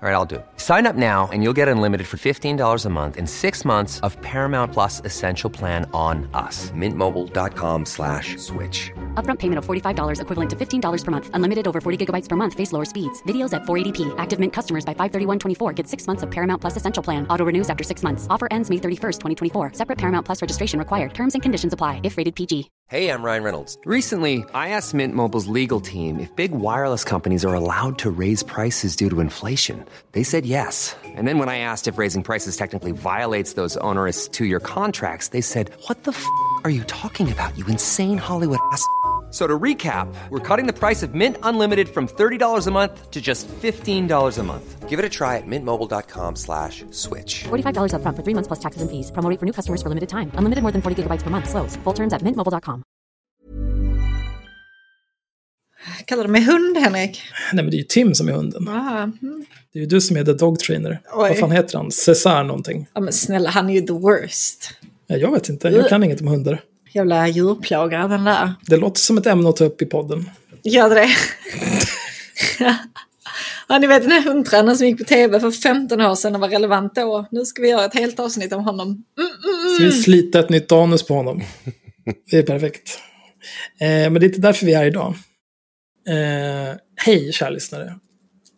All right, I'll do it. Sign up now and you'll get unlimited for $15 a month and six months of Paramount Plus Essential Plan on us. Mintmobile.com slash switch. Upfront payment of $45 equivalent to $15 per month. Unlimited over 40 gigabytes per month. Face lower speeds. Videos at 480p. Active Mint customers by 531.24 get six months of Paramount Plus Essential Plan. Auto renews after six months. Offer ends May 31st, 2024. Separate Paramount Plus registration required. Terms and conditions apply if rated PG. Hey, I'm Ryan Reynolds. Recently, I asked Mint Mobile's legal team if big wireless companies are allowed to raise prices due to inflation. They said yes. And then when I asked if raising prices technically violates those onerous two year contracts, they said, What the f are you talking about, you insane Hollywood ass? So to recap, we're cutting the price of Mint Unlimited from $30 a month to just $15 a month. Give it a try at mintmobile.com slash switch. $45 upfront for three months plus taxes and fees. Promo for new customers for limited time. Unlimited more than 40 gigabytes per month. Slows. Full terms at mintmobile.com. Kallar du mig hund, Henrik? Nej, men det är ju Tim som är hunden. Aha. mm. Det är ju du som är the dog trainer. Oj. Vad fan heter han? Cesar någonting? Ja men snälla, han är ju the worst. Ja, jag vet inte, jag kan inget om hundar. Jävla djurplågare den där. Det låter som ett ämne att ta upp i podden. Gör det ja, ni vet den här hundtränaren som gick på tv för 15 år sedan och var relevant då. Nu ska vi göra ett helt avsnitt om honom. Mm, mm, mm. vi sliter ett nytt anus på honom. Det är perfekt. Eh, men det är inte därför vi är här idag. Eh, hej, kära lyssnare.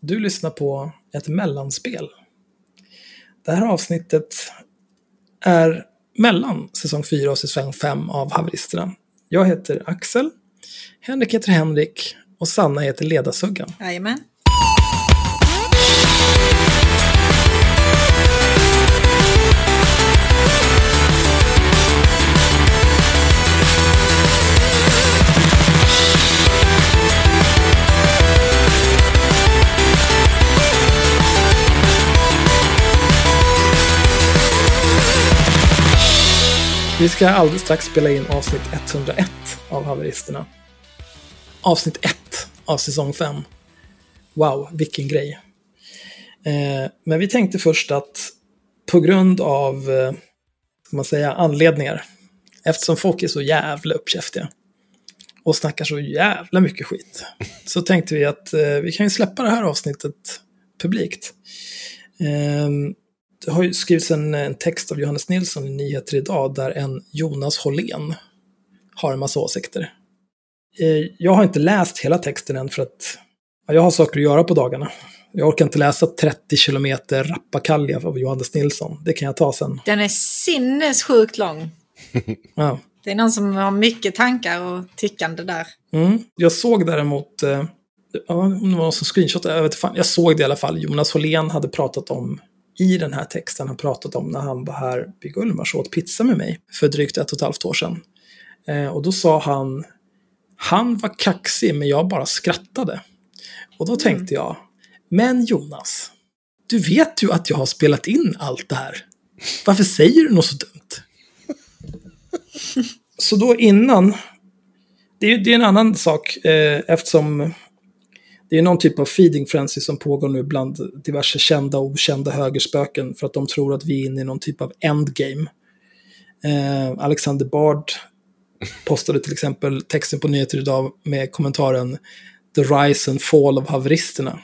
Du lyssnar på ett mellanspel. Det här avsnittet är mellan säsong 4 och säsong 5 av Haveristerna. Jag heter Axel, Henrik heter Henrik och Sanna heter Ledarsuggan. Jajamän. Vi ska alldeles strax spela in avsnitt 101 av Haveristerna. Avsnitt 1 av säsong 5. Wow, vilken grej. Eh, men vi tänkte först att på grund av, eh, ska man säga, anledningar, eftersom folk är så jävla uppkäftiga och snackar så jävla mycket skit, så tänkte vi att eh, vi kan ju släppa det här avsnittet publikt. Ehm, det har ju skrivits en, en text av Johannes Nilsson i Nyheter idag där en Jonas Hållén har en massa åsikter. Eh, Jag har inte läst hela texten än för att ja, jag har saker att göra på dagarna. Jag orkar inte läsa 30 kilometer rappakalja av Johannes Nilsson. Det kan jag ta sen. Den är sinnessjukt lång. Ja. Det är någon som har mycket tankar och tyckande där. Mm. Jag såg däremot, eh, ja, om det var någon som screenshotade, jag vet fan, jag såg det i alla fall. Jonas Hållén hade pratat om, i den här texten, han pratat om när han var här vid Gullmars och åt pizza med mig för drygt ett och ett halvt år sedan. Eh, och då sa han, han var kaxig men jag bara skrattade. Och då tänkte jag, men Jonas, du vet ju att jag har spelat in allt det här. Varför säger du något så dumt? så då innan det är, det är en annan sak eh, eftersom det är någon typ av feeding frenzy som pågår nu bland diverse kända och okända högerspöken för att de tror att vi är inne i någon typ av endgame. Eh, Alexander Bard postade till exempel texten på nyheter idag med kommentaren The Rise and Fall of haveristerna.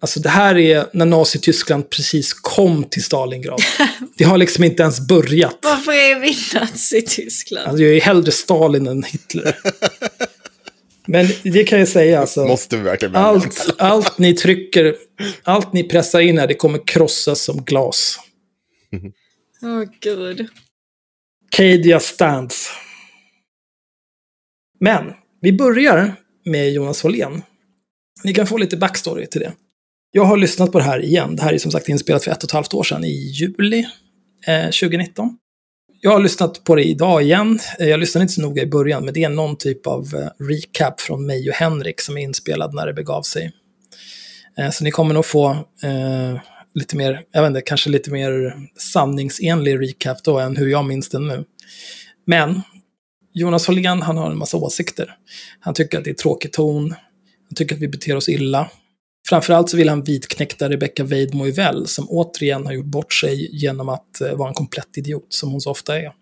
Alltså det här är när Nazityskland precis kom till Stalingrad. Det har liksom inte ens börjat. Varför är vi Nazityskland? Alltså jag är hellre Stalin än Hitler. Men det kan jag säga alltså. Måste vi verkligen? Allt, allt ni trycker, allt ni pressar in här, det kommer krossas som glas. Åh gud. Cadia stands. Men vi börjar med Jonas Hållén. Ni kan få lite backstory till det. Jag har lyssnat på det här igen. Det här är som sagt inspelat för ett och ett halvt år sedan, i juli eh, 2019 jag har lyssnat på det idag igen. Eh, jag lyssnade inte så noga i början, men det är någon typ av eh, recap från mig och Henrik som är inspelad när det begav sig. Eh, så ni kommer nog få eh, lite mer, jag vet inte, kanske lite mer sanningsenlig recap då än hur jag minns den nu. Men Jonas Hållén, han har en massa åsikter. Han tycker att det är tråkig ton. Han tycker att vi beter oss illa. Framförallt så vill han vitknäckta Rebecca Wade Moivell, som återigen har gjort bort sig genom att eh, vara en komplett idiot, som hon så ofta är.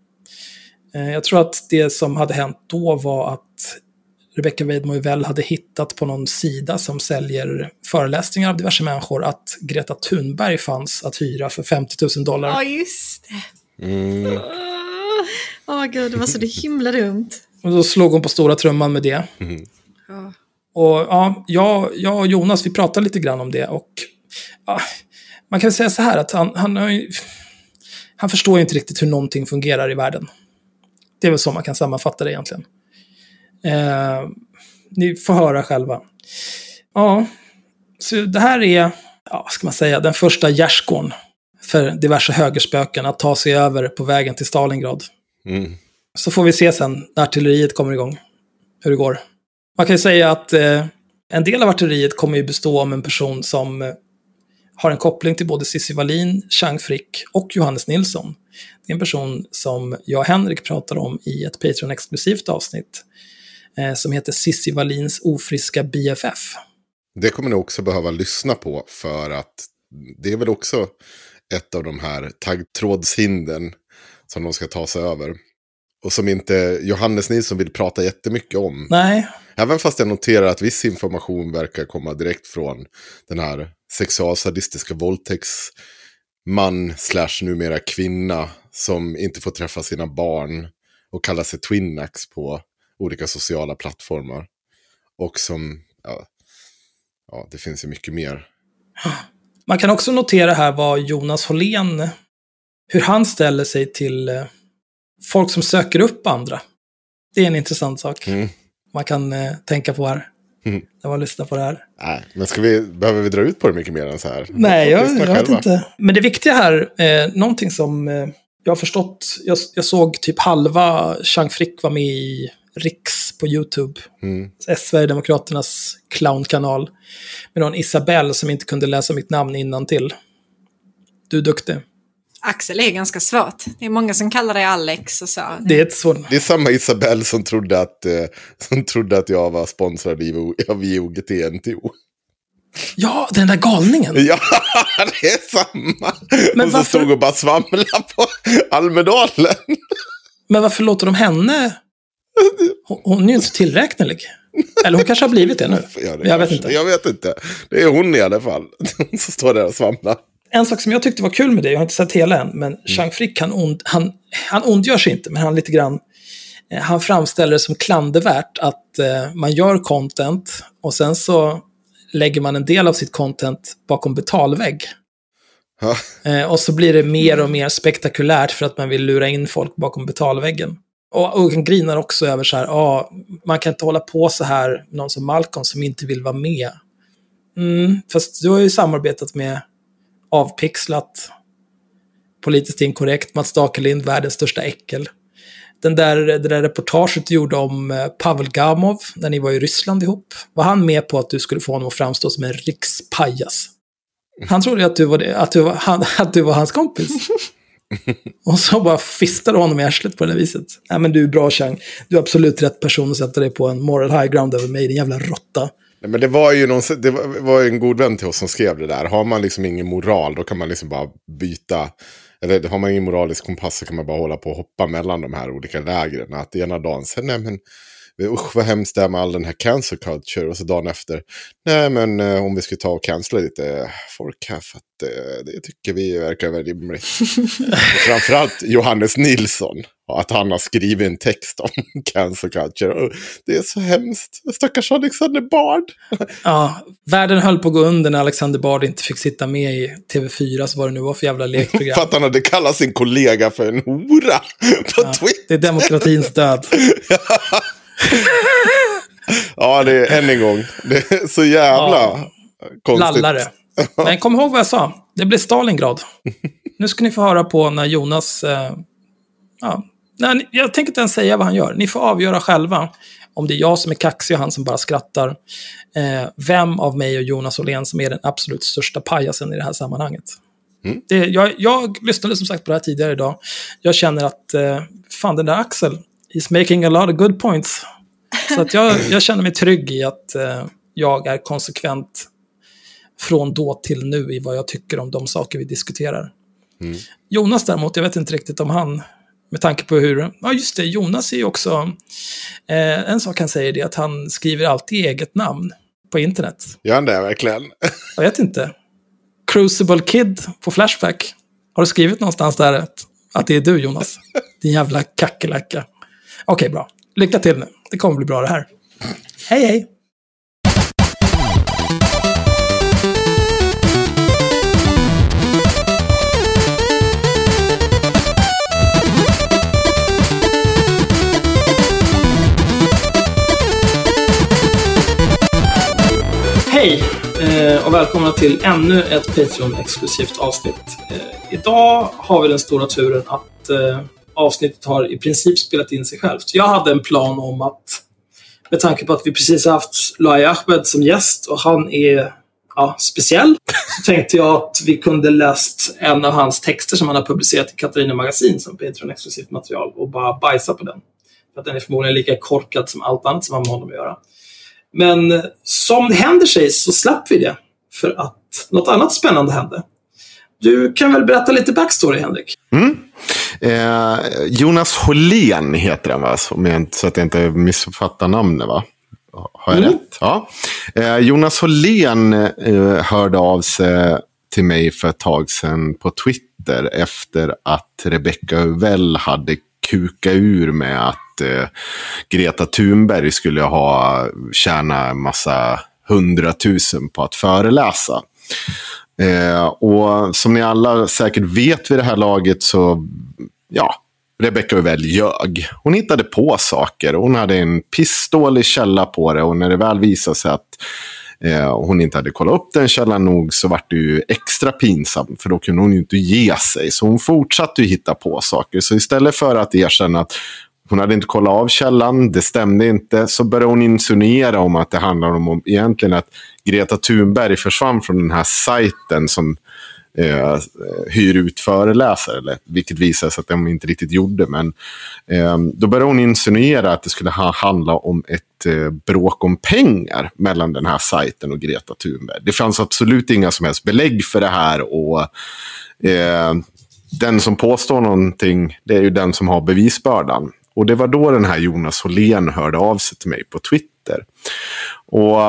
Eh, Jag tror att det som hade hänt då var att Rebecca Wade Moivell hade hittat på någon sida som säljer föreläsningar av diverse människor att Greta Thunberg fanns att hyra för 50 000 dollar. Ja, just det. Mm. Åh gud, det var så det himla dumt. Och då slog hon på stora trumman med det. Ja. Och ja, jag, jag och Jonas, vi pratade lite grann om det. Och ja, man kan säga så här att han, han, han förstår ju inte riktigt hur någonting fungerar i världen. Det är väl så man kan sammanfatta det egentligen. Eh, ni får höra själva. Ja, så det här är, ja, ska man säga, den första gärdsgården för diverse högerspöken att ta sig över på vägen till Stalingrad. Mm. Så får vi se sen när artilleriet kommer igång, hur det går. Man kan ju säga att eh, en del av artilleriet kommer ju bestå av en person som eh, har en koppling till både Cissi Wallin, Chang Frick och Johannes Nilsson. Det är en person som jag och Henrik pratar om i ett Patreon-exklusivt avsnitt eh, som heter Cissi Wallins ofriska BFF. Det kommer ni också behöva lyssna på för att det är väl också ett av de här taggtrådshindren som de ska ta sig över. Och som inte Johannes Nilsson vill prata jättemycket om. Nej, Även fast jag noterar att viss information verkar komma direkt från den här sexualsadistiska våldtäktsman slash numera kvinna som inte får träffa sina barn och kallar sig Twinnax på olika sociala plattformar. Och som, ja, ja det finns ju mycket mer. man kan också notera här vad Jonas Hållén, hur han ställer sig till eh, folk som söker upp andra. Det är en intressant sak. Mm. Man kan eh, tänka på här. Mm. När man lyssnar på det här. Nej, men ska vi, behöver vi dra ut på det mycket mer än så här? Nej, jag, jag vet inte. Men det viktiga här, eh, någonting som eh, jag har förstått, jag, jag såg typ halva Chang Frick var med i Riks på YouTube. Mm. Sverigedemokraternas clownkanal. Med någon Isabelle som inte kunde läsa mitt namn innan till. Du är duktig. Av är ganska svårt. Det är många som kallar dig Alex och så. Det är ett svårt... Det är samma Isabelle som trodde att, eh, som trodde att jag var sponsrad i- av IOGT-NTO. Ja, den där galningen. Ja, det är samma. Men och så stod och bara svamlade på Almedalen. Men varför låter de henne... Hon, hon är ju inte tillräknelig. Eller hon kanske har blivit det nu. Ja, det jag vet kanske- inte. Jag vet inte. Det är hon i alla fall. som står där och svamlar. En sak som jag tyckte var kul med det, jag har inte sett hela än, Mm. men Chang Frick, han, ond, han, han ondgör sig inte, men han lite grann, eh, han framställer det som klandervärt att eh, man gör content och sen så lägger man en del av sitt content bakom betalvägg. Eh, och så blir det mer och mer spektakulärt för att man vill lura in folk bakom betalväggen. Och, och han grinar också över så här, ah, man kan inte hålla på så här, någon som Malcolm som inte vill vara med. Mm, fast du har ju samarbetat med avpixlat, politiskt inkorrekt, Mats Dakerlind, världens största äckel. Den där, det där reportaget du gjorde om eh, Pavel Gamov, när ni var i Ryssland ihop, var han med på att du skulle få honom att framstå som en rikspajas? Han trodde att du var, det, att du var, han, att du var hans kompis. Och så bara fistade honom i arslet på det viset. Nej men du är bra Chang. Du är absolut rätt person att sätta dig på en moral high ground över mig, din jävla råtta. Nej, men det var ju någon, det var, var ju en god vän till oss som skrev det där. Har man liksom ingen moral, då kan man liksom bara byta. Eller har man ingen moralisk kompass så kan man bara hålla på och hoppa mellan de här olika lägren. Att ena dagen, sen, nej men, usch vad hemskt det är med all den här cancer culture. Och så dagen efter, nej men eh, om vi ska ta och cancella lite folk här för att eh, det tycker vi verkar väl rimligt. och framförallt Johannes Nilsson. Att han har skrivit en text om cancer culture. Och det är så hemskt. Stackars Alexander Bard. Ja, världen höll på att gå under när Alexander Bard inte fick sitta med i TV4, så vad det nu var för jävla lekprogram. För att han hade kallat sin kollega för en hora på Twitter. Det är demokratins död. Ja, det är än en gång. Det är så jävla Ja. konstigt. Lallare. Men kom ihåg vad jag sa. Det blir Stalingrad. Nu ska ni få höra på när Jonas eh, ja, nej, jag tänker inte ens säga vad han gör. Ni får avgöra själva. Om det är jag som är kaxig och han som bara skrattar. Eh, vem av mig och Jonas Åhlén som är den absolut största pajasen i det här sammanhanget. Mm. Det, jag, jag lyssnade som sagt på det här tidigare idag. Jag känner att, eh, fan den där Axel, he's making a lot of good points. Så att jag, jag känner mig trygg i att eh, jag är konsekvent från då till nu i vad jag tycker om de saker vi diskuterar. Mm. Jonas däremot, jag vet inte riktigt om han, med tanke på hur, ja just det, Jonas är ju också, eh, en sak han säger är att han skriver alltid eget namn på internet. Gör han det verkligen? Jag vet inte. Crucible Kid på Flashback. Har du skrivit någonstans där att, att det är du Jonas? Din jävla kackerlacka. Okej, bra. Lycka till nu. Det kommer bli bra det här. Hej, hej! Hej eh, och välkomna till ännu ett Patreon-exklusivt avsnitt. Eh, idag har vi den stora turen att eh, avsnittet har i princip spelat in sig självt. Jag hade en plan om att, med tanke på att vi precis har haft Luai Ahmed som gäst och han är ja, speciell, så tänkte jag att vi kunde läst en av hans texter som han har publicerat i Katarina Magasin som Patreon-exklusivt material och bara bajsa på den. För att den är förmodligen lika korkad som allt annat som har med honom att göra. Men som det händer sig så slapp vi det. För att något annat spännande hände. Du kan väl berätta lite backstory, Henrik? Mm. Eh, Jonas Hållén heter han va? Så, att jag inte missuppfattar namnet va? Har jag Mm. rätt? Ja. Eh, Jonas Hållén eh, hörde av sig till mig för ett tag sedan på Twitter efter att Rebecca Uvell hade kukat ur med att eh, Greta Thunberg skulle ha tjänat en massa hundratusen på att föreläsa. Eh, och som ni alla säkert vet vid det här laget så, ja, Rebecca väl ljög. Hon hittade på saker. Hon hade en pissdålig källa på det och när det väl visade sig att eh, hon inte hade kollat upp den källan nog så var det ju extra pinsamt för då kunde hon ju inte ge sig. Så hon fortsatte ju hitta på saker. Så istället för att erkänna att hon hade inte kollat av källan, det stämde inte, så började hon insinuera om att det handlar om, om egentligen att Greta Thunberg försvann från den här sajten som eh, hyr ut föreläsare, eller, vilket visade sig att de inte riktigt gjorde. Men eh, då började hon insinuera att det skulle ha, handla om ett eh, bråk om pengar mellan den här sajten och Greta Thunberg. Det fanns absolut inga som helst belägg för det här. och eh, Den som påstår någonting, det är ju den som har bevisbördan. Och det var då den här Jonas Holén hörde av sig till mig på Twitter. Och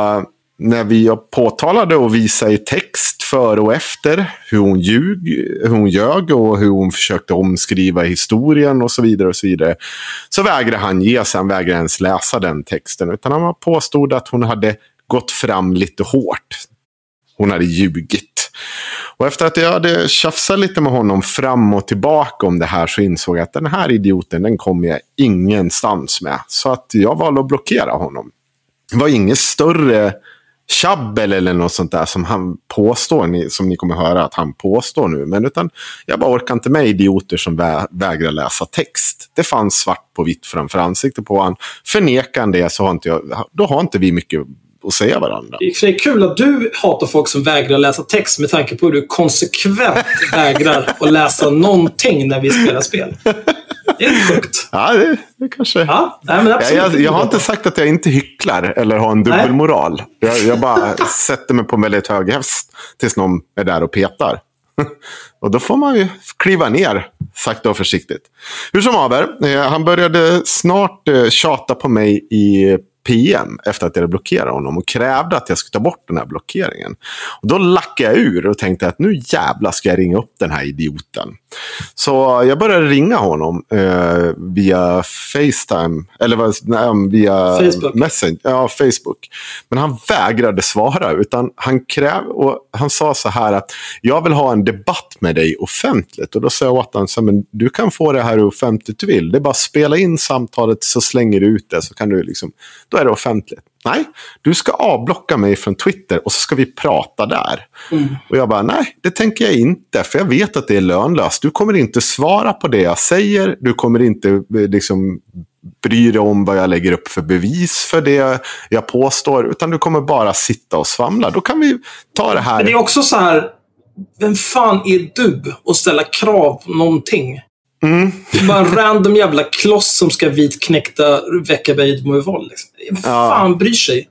när vi påtalade och visade i text före och efter hur hon, ljug, hur hon ljög och hur hon försökte omskriva historien och så vidare. och Så vidare. Så vägrade han ge sig, han vägrade ens läsa den texten. Utan han påstod att hon hade gått fram lite hårt. Hon hade ljugit. Och efter att jag hade tjafsat lite med honom fram och tillbaka om det här så insåg jag att den här idioten, den kommer jag ingenstans med. Så att jag valde att blockera honom. Det var inget större tjabbel eller något sånt där som han påstår, som ni kommer höra att han påstår nu. Men utan jag bara orkar inte med idioter som vä vägrar läsa text. Det fanns svart på vitt framför ansiktet på honom. Förnekar han det så har inte jag, då har inte vi mycket att säga varandra. Det är det är kul att du hatar folk som vägrar läsa text med tanke på hur du konsekvent vägrar att läsa någonting när vi spelar spel. Det är sjukt. Ja, det, det kanske... Ja, nej, men Jag, absolut. jag, jag har inte sagt att jag inte hycklar eller har en dubbelmoral. Jag, jag bara sätter mig på en väldigt hög häst tills någon är där och petar. Och då får man ju kliva ner, sakta och försiktigt. Hur som haver, eh, han började snart eh, tjata på mig i PM efter att jag blockerat honom och krävde att jag skulle ta bort den här blockeringen. Och då lackade jag ur och tänkte att nu jävla ska jag ringa upp den här idioten. Så jag började ringa honom eh, via Facetime, eller nej, via Facebook. Messenger, ja, Facebook. Men han vägrade svara, utan han, kräv, och han sa så här att jag vill ha en debatt med dig offentligt. Och då sa jag åt honom, så här, men du kan få det här offentligt du vill. Det är bara att spela in samtalet så slänger du ut det, så kan du liksom, då är det offentligt. Nej, du ska avblocka mig från Twitter och så ska vi prata där. Och jag bara, nej, det tänker jag inte. För jag vet att det är lönlöst. Du kommer inte svara på det jag säger. Du kommer inte eh, liksom bry dig om vad jag lägger upp för bevis för det jag påstår. Utan du kommer bara sitta och svamla. Då kan vi ta det här. Men det är också så här, vem fan är du att ställa krav på någonting? Mm. Bara en random jävla kloss som ska vitknäckta Veckabeid med våld. Liksom. Vem fan bryr sig?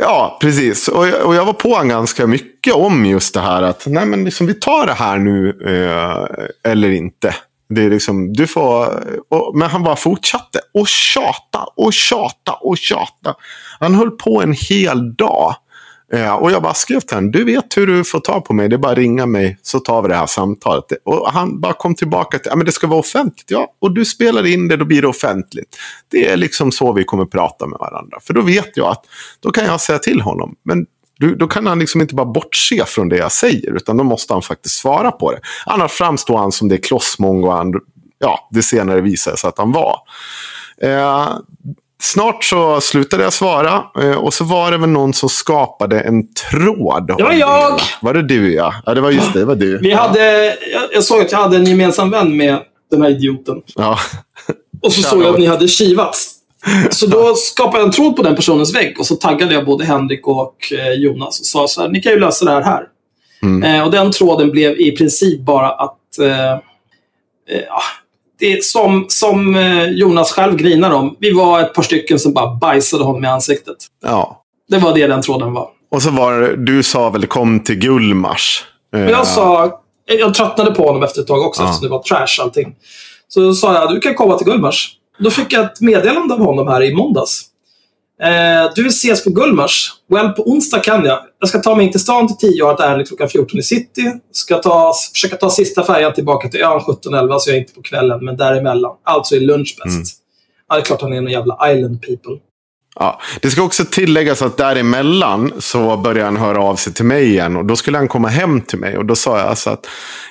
Ja, precis. Och jag, och jag var på honom ganska mycket om just det här att nej, men liksom, vi tar det här nu eh, eller inte. Det är liksom, du får, och, men han bara fortsatte och tjata och tjata och tjata. Han höll på en hel dag. Eh, och jag bara skrev till honom, du vet hur du får ta på mig, det är bara att ringa mig så tar vi det här samtalet. Och han bara kom tillbaka till, ja men det ska vara offentligt. Ja, och du spelar in det, då blir det offentligt. Det är liksom så vi kommer prata med varandra. För då vet jag att, då kan jag säga till honom, men du, då kan han liksom inte bara bortse från det jag säger, utan då måste han faktiskt svara på det. Annars framstår han som det klossmongo han, ja, det senare visade sig att han var. Eh, snart så slutade jag svara eh, och så var det väl någon som skapade en tråd. Det var jag! Var det du ja? Ja, det var just det, det var du. Vi hade, jag, såg att jag hade en gemensam vän med den här idioten. Ja. Och så såg jag att ni hade kivats. Så då skapade jag en tråd på den personens vägg och så taggade jag både Henrik och eh, Jonas och sa så här, ni kan ju lösa det här här. Eh, och den tråden blev i princip bara att eh, eh, ja, det som, som eh, Jonas själv grinar om. Vi var ett par stycken som bara bajsade honom i ansiktet. ja. Det var det den tråden var. Och så var du sa väl kom till Gullmars. Jag sa, jag tröttnade på honom efter ett tag också Ja. eftersom det var trash allting. Så sa jag, du kan komma till Gullmars. Då fick jag ett meddelande av honom här i måndags. Eh, du vill ses på Gullmars? Well, på onsdag kan jag. Jag ska ta mig in till stan till 10 och har ett ärende klockan 14 i city. Ska ta, försöka ta sista färjan tillbaka till ön 17.11 så jag är inte på kvällen, men däremellan. Alltså är lunch bäst. Mm. Ja, det är klart han är en jävla island people. Ja, det ska också tilläggas att däremellan så började han höra av sig till mig igen. Och då skulle han komma hem till mig. Och då sa jag alltså att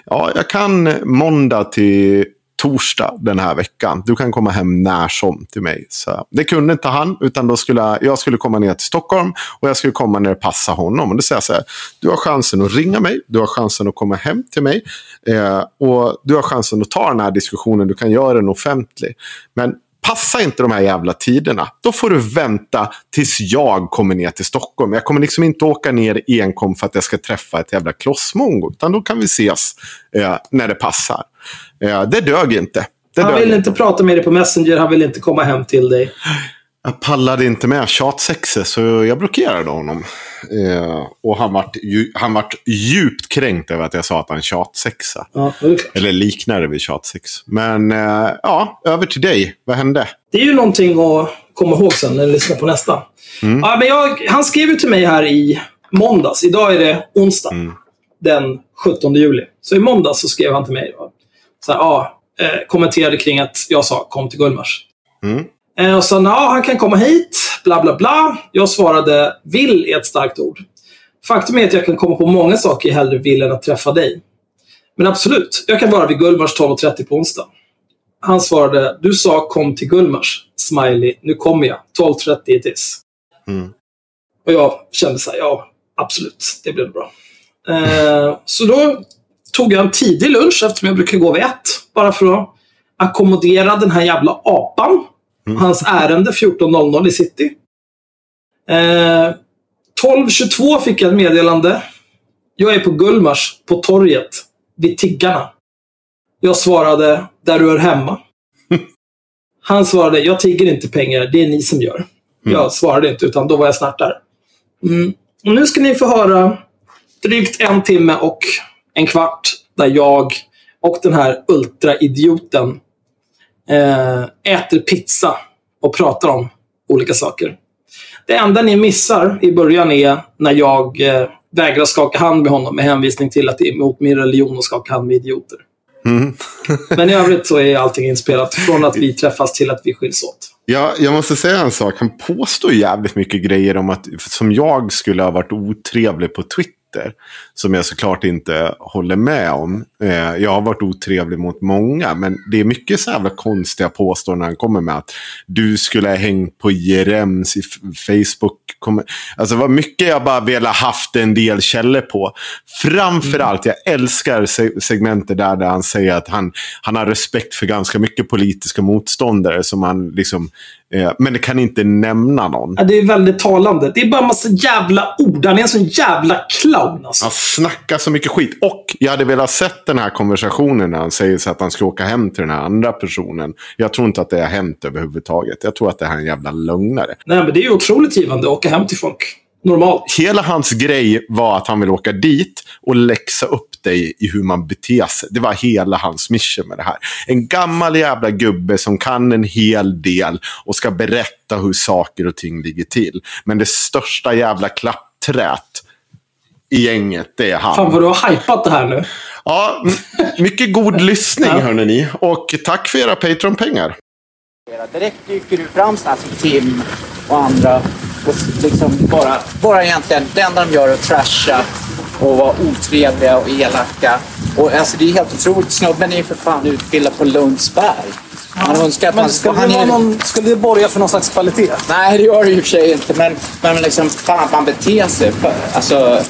ja, jag kan måndag till torsdag den här veckan. Du kan komma hem när som till mig. Så det kunde inte han, utan då skulle jag skulle komma ner till Stockholm och jag skulle komma när det passade honom. Och då säger jag så här, du har chansen att ringa mig, du har chansen att komma hem till mig eh, och du har chansen att ta den här diskussionen, du kan göra den offentlig. Men passa inte de här jävla tiderna, då får du vänta tills jag kommer ner till Stockholm. Jag kommer liksom inte åka ner enkom för att jag ska träffa ett jävla klossmongo. Utan då kan vi ses eh, när det passar. Eh, det dög inte. Det Han dög vill inte prata med dig på Messenger, han vill inte komma hem till dig. Jag pallade inte med tjatsexet så jag blockerade honom. Eh, och han vart, ju, han vart djupt kränkt över att jag sa att han tjatsexa. Ja. Eller liknade vid tjatsex. Men eh, ja, över till dig. Vad hände? Det är ju någonting att komma ihåg sen när du lyssnar på nästa. Ja, men jag, han skrev ju till mig här i måndags. Idag är det onsdag. Den 17 juli. Så i måndags så skrev han till mig. då. Så här, ja, eh, kommenterade kring att jag sa kom till Gullmars. Mm. Eh, och sa ja, han kan komma hit. Bla, bla, bla. Jag svarade vill är ett starkt ord. Faktum är att jag kan komma på många saker jag hellre vill än att träffa dig. Men absolut, jag kan vara vid Gullmars 12.30 på onsdag. Han svarade, du sa kom till Gullmars. Smiley, nu kommer jag. 12.30 it is. Mm. Och jag kände så här, ja, absolut, det blev bra. Eh, så då tog jag en tidig lunch eftersom jag brukar gå vid ett. Bara för att ackommodera den här jävla apan. Hans ärende 14.00 i city. Eh, 12.22 fick jag ett meddelande. Jag är på Gullmars, på torget, vid tiggarna. Jag svarade, där du är hemma. Han svarade, jag tigger inte pengar, det är ni som gör. Jag svarade inte, utan då var jag snart där. Mm. Och nu ska ni få höra drygt en timme och en kvart där jag och den här ultraidioten eh, äter pizza och pratar om olika saker. Det enda ni missar i början är när jag eh, vägrar skaka hand med honom med hänvisning till att det är emot min religion att skaka hand med idioter. Mm. Men i övrigt så är allting inspelat från att vi träffas till att vi skiljs åt. Ja, jag måste säga en sak. Han påstår jävligt mycket grejer om att som jag skulle ha varit otrevlig på Twitter. Twitter. Som jag såklart inte håller med om. Eh, jag har varit otrevlig mot många. Men det är mycket så jävla konstiga påståenden han kommer med. Att du skulle ha hängt på Jerems i Facebook. Alltså vad mycket jag bara velat haft en del källor på. Framförallt, jag älskar se- segmentet där, där han säger att han, han har respekt för ganska mycket politiska motståndare. Som han liksom, eh, men det kan inte nämna någon. Ja, det är väldigt talande. Det är bara en massa jävla ord. Han är en sån jävla clown alltså. Han snackar så mycket skit. Och jag hade velat sett den här konversationen när han säger så att han ska åka hem till den här andra personen. Jag tror inte att det har hänt överhuvudtaget. Jag tror att det här är en jävla lögnare. Nej, men det är ju otroligt givande att åka hem till folk. Normalt. Hela hans grej var att han vill åka dit och läxa upp dig i hur man beter sig. Det var hela hans mission med det här. En gammal jävla gubbe som kan en hel del och ska berätta hur saker och ting ligger till. Men det största jävla klappträt i gänget, det är han. Fan vad du har hypat det här nu. Ja, mycket god lyssning hörni ni. Och tack för era Patreon-pengar. Direkt dyker du fram sådana som Tim och andra och liksom bara, bara egentligen, det enda de gör är att trasha och vara otrevliga och elaka. Och alltså det är helt otroligt. Snubben är ju för fan utbildad på Lundsberg. Man önskar att Men man skulle han det, är- någon, skulle det borga för någon slags kvalitet? Nej, det gör det i och för sig inte. Men, men liksom, fan man beter sig. Alltså,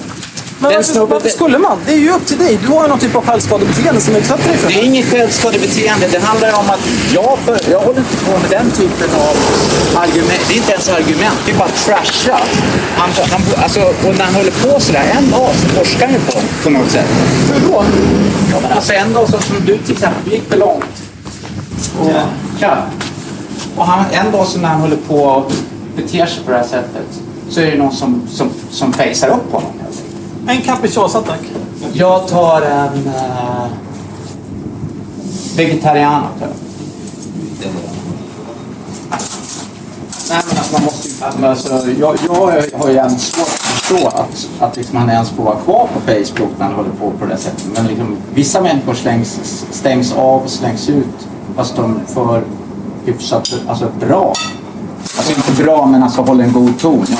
Men varför, snubben- varför skulle man? Det är ju upp till dig. Du har ju någon typ av självskadebeteende som utsätter dig för Det är inget självskadebeteende. Det handlar om att jag, jag håller inte på med den typen av argument. Det är inte ens argument. Det är bara trasha. Han, han, alltså, och när han håller på sådär, en dag så forskar han ju på på något sätt. Hur då? Ja, men alltså en dag så, som du till exempel, gick för långt. Och, ja. och han, en dag så när han håller på och beter sig på det här sättet så är det någon som, som, som facear upp honom. En capricciosa tack. Jag tar en uh, vegetariano. Tror jag. Nej, men alltså, man måste ju, men alltså, jag, jag har ju jävligt svårt att förstå att, att liksom han ens får vara kvar på Facebook när han håller på på det sättet. Men liksom, vissa människor slängs, stängs av och slängs ut fast de får hyfsat alltså, bra. Alltså inte bra, men alltså håller en god ton. Ja.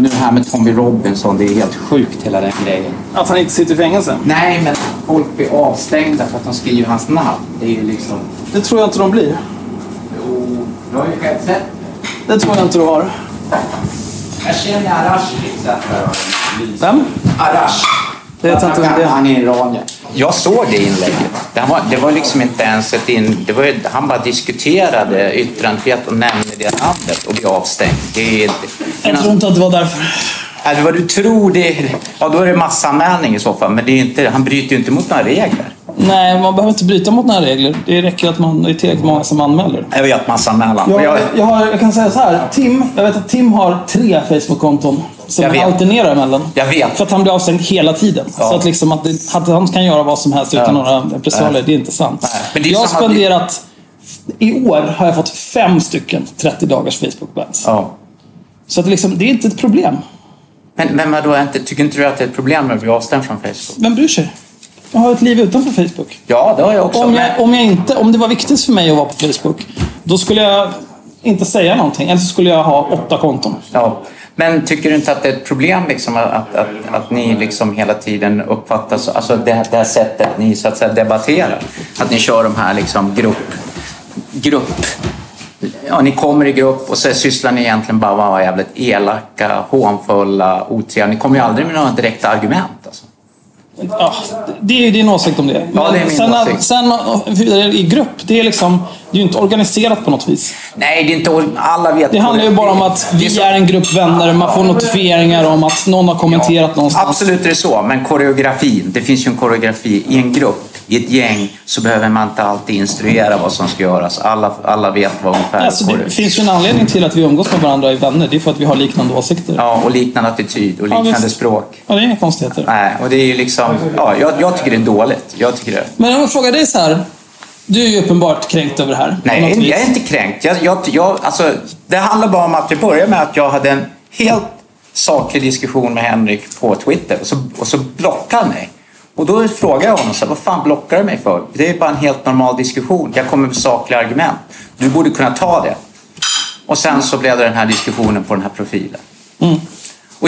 Och nu det här med Tommy Robinson, det är helt sjukt hela den grejen. Att han inte sitter i fängelse? Nej, men folk blir avstängda för att de skriver hans namn. Det är ju liksom... Det tror jag inte de blir. Jo, du har ju själv sett Det tror jag inte du har. Jag känner Arash till exempel. Vem? Arash. Det vet jag inte vem det är. Han är iranier. Jag såg det inlägget. Det var, det var liksom inte ens ett in, det var, Han bara diskuterade yttrandefrihet och nämnde det namnet och blev avstängd. Det är, Jag tror inte att det var därför. Alltså, vad du tror, det, ja, då är det massanmälning i så fall. Men det är inte, han bryter ju inte mot några regler. Nej, man behöver inte bryta mot några regler. Det räcker att man är tillräckligt många som anmäler. Jag vet massanmälan. Och Jag, jag, jag, har, jag kan säga så här. Tim, jag vet att Tim har tre Facebook-konton som Jag han vet. alternerar mellan. Jag vet. För att han blir avstängd hela tiden. Ja. Så att, liksom att, det, att han kan göra vad som helst utan Ja. några repressalier, det är inte sant. Men det är jag har spenderat... I år har jag fått fem stycken 30 dagars Facebook-bans. ja. Så att liksom, det är inte ett problem. Men, men vadå, tycker inte du att det är ett problem att bli avstängd från Facebook? Vem bryr sig? Jag har ett liv utanför Facebook. Ja, det har jag också. Om, jag, om, jag inte, om det var viktigt för mig att vara på Facebook, då skulle jag inte säga någonting. Eller så skulle jag ha åtta konton. Ja, men tycker du inte att det är ett problem liksom att, att, att, att ni liksom hela tiden uppfattas, alltså det, det här sättet ni så att säga debatterar? Att ni kör de här liksom grupp, grupp, ja ni kommer i grupp och så sysslar ni egentligen bara med att vara jävligt elaka, hånfulla, otrevliga. Ni kommer ju aldrig med några direkta argument. Alltså. Ja, det är din åsikt om det. Ja, det är min sen, åsikt. sen vidare i grupp, det är liksom, det är ju inte organiserat på något vis. Nej, det är inte alla vet. Det handlar ju bara om att Det är vi så- är en grupp vänner, man får notifieringar om att någon har kommenterat någonstans. Absolut är det så, men koreografin, det finns ju en koreografi i en grupp, i ett gäng, så behöver man inte alltid instruera vad som ska göras. Alla, alla vet vad ungefär Alltså, det finns ju en anledning till att vi umgås med varandra i vänner. Det är för att vi har liknande åsikter. Ja, och liknande attityd och Ja, liknande visst. språk. Ja, det är inga konstigheter. Nej, och det är ju liksom, ja, jag, jag tycker det är dåligt. Jag tycker det. Men om jag frågar dig så här. Du är ju uppenbart kränkt över det här. Nej, jag är inte kränkt. Jag, jag, jag, alltså, det handlar bara om att det började med att jag hade en helt saklig diskussion med Henrik på Twitter och så, och så blockade han mig. Och då frågade jag honom, så här, vad fan blockar du mig för? Det är bara en helt normal diskussion. Jag kommer med sakliga argument. Du borde kunna ta det. Och sen så blev det den här diskussionen på den här profilen. Mm.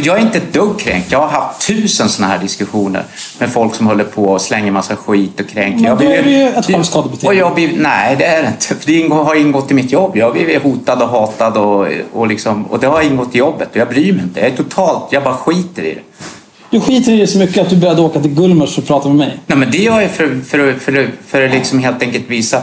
Jag är inte ett dugg kränkt. Jag har haft tusen sådana här diskussioner med folk som håller på och slänger massa skit och kränker. Men Jag blir- är det ju ett självskadebeteende. Och jag blir, nej, det är det inte. För det ingår- har ingått i mitt jobb. Jag har blivit hotad och hatad och, och, liksom, och det har ingått i jobbet. Och jag bryr mig inte. Jag är totalt, jag bara skiter i det. Du skiter i det så mycket att du började åka till Gullmars för att prata med mig. Nej, men det gör jag för, för, för, för att liksom helt enkelt visa.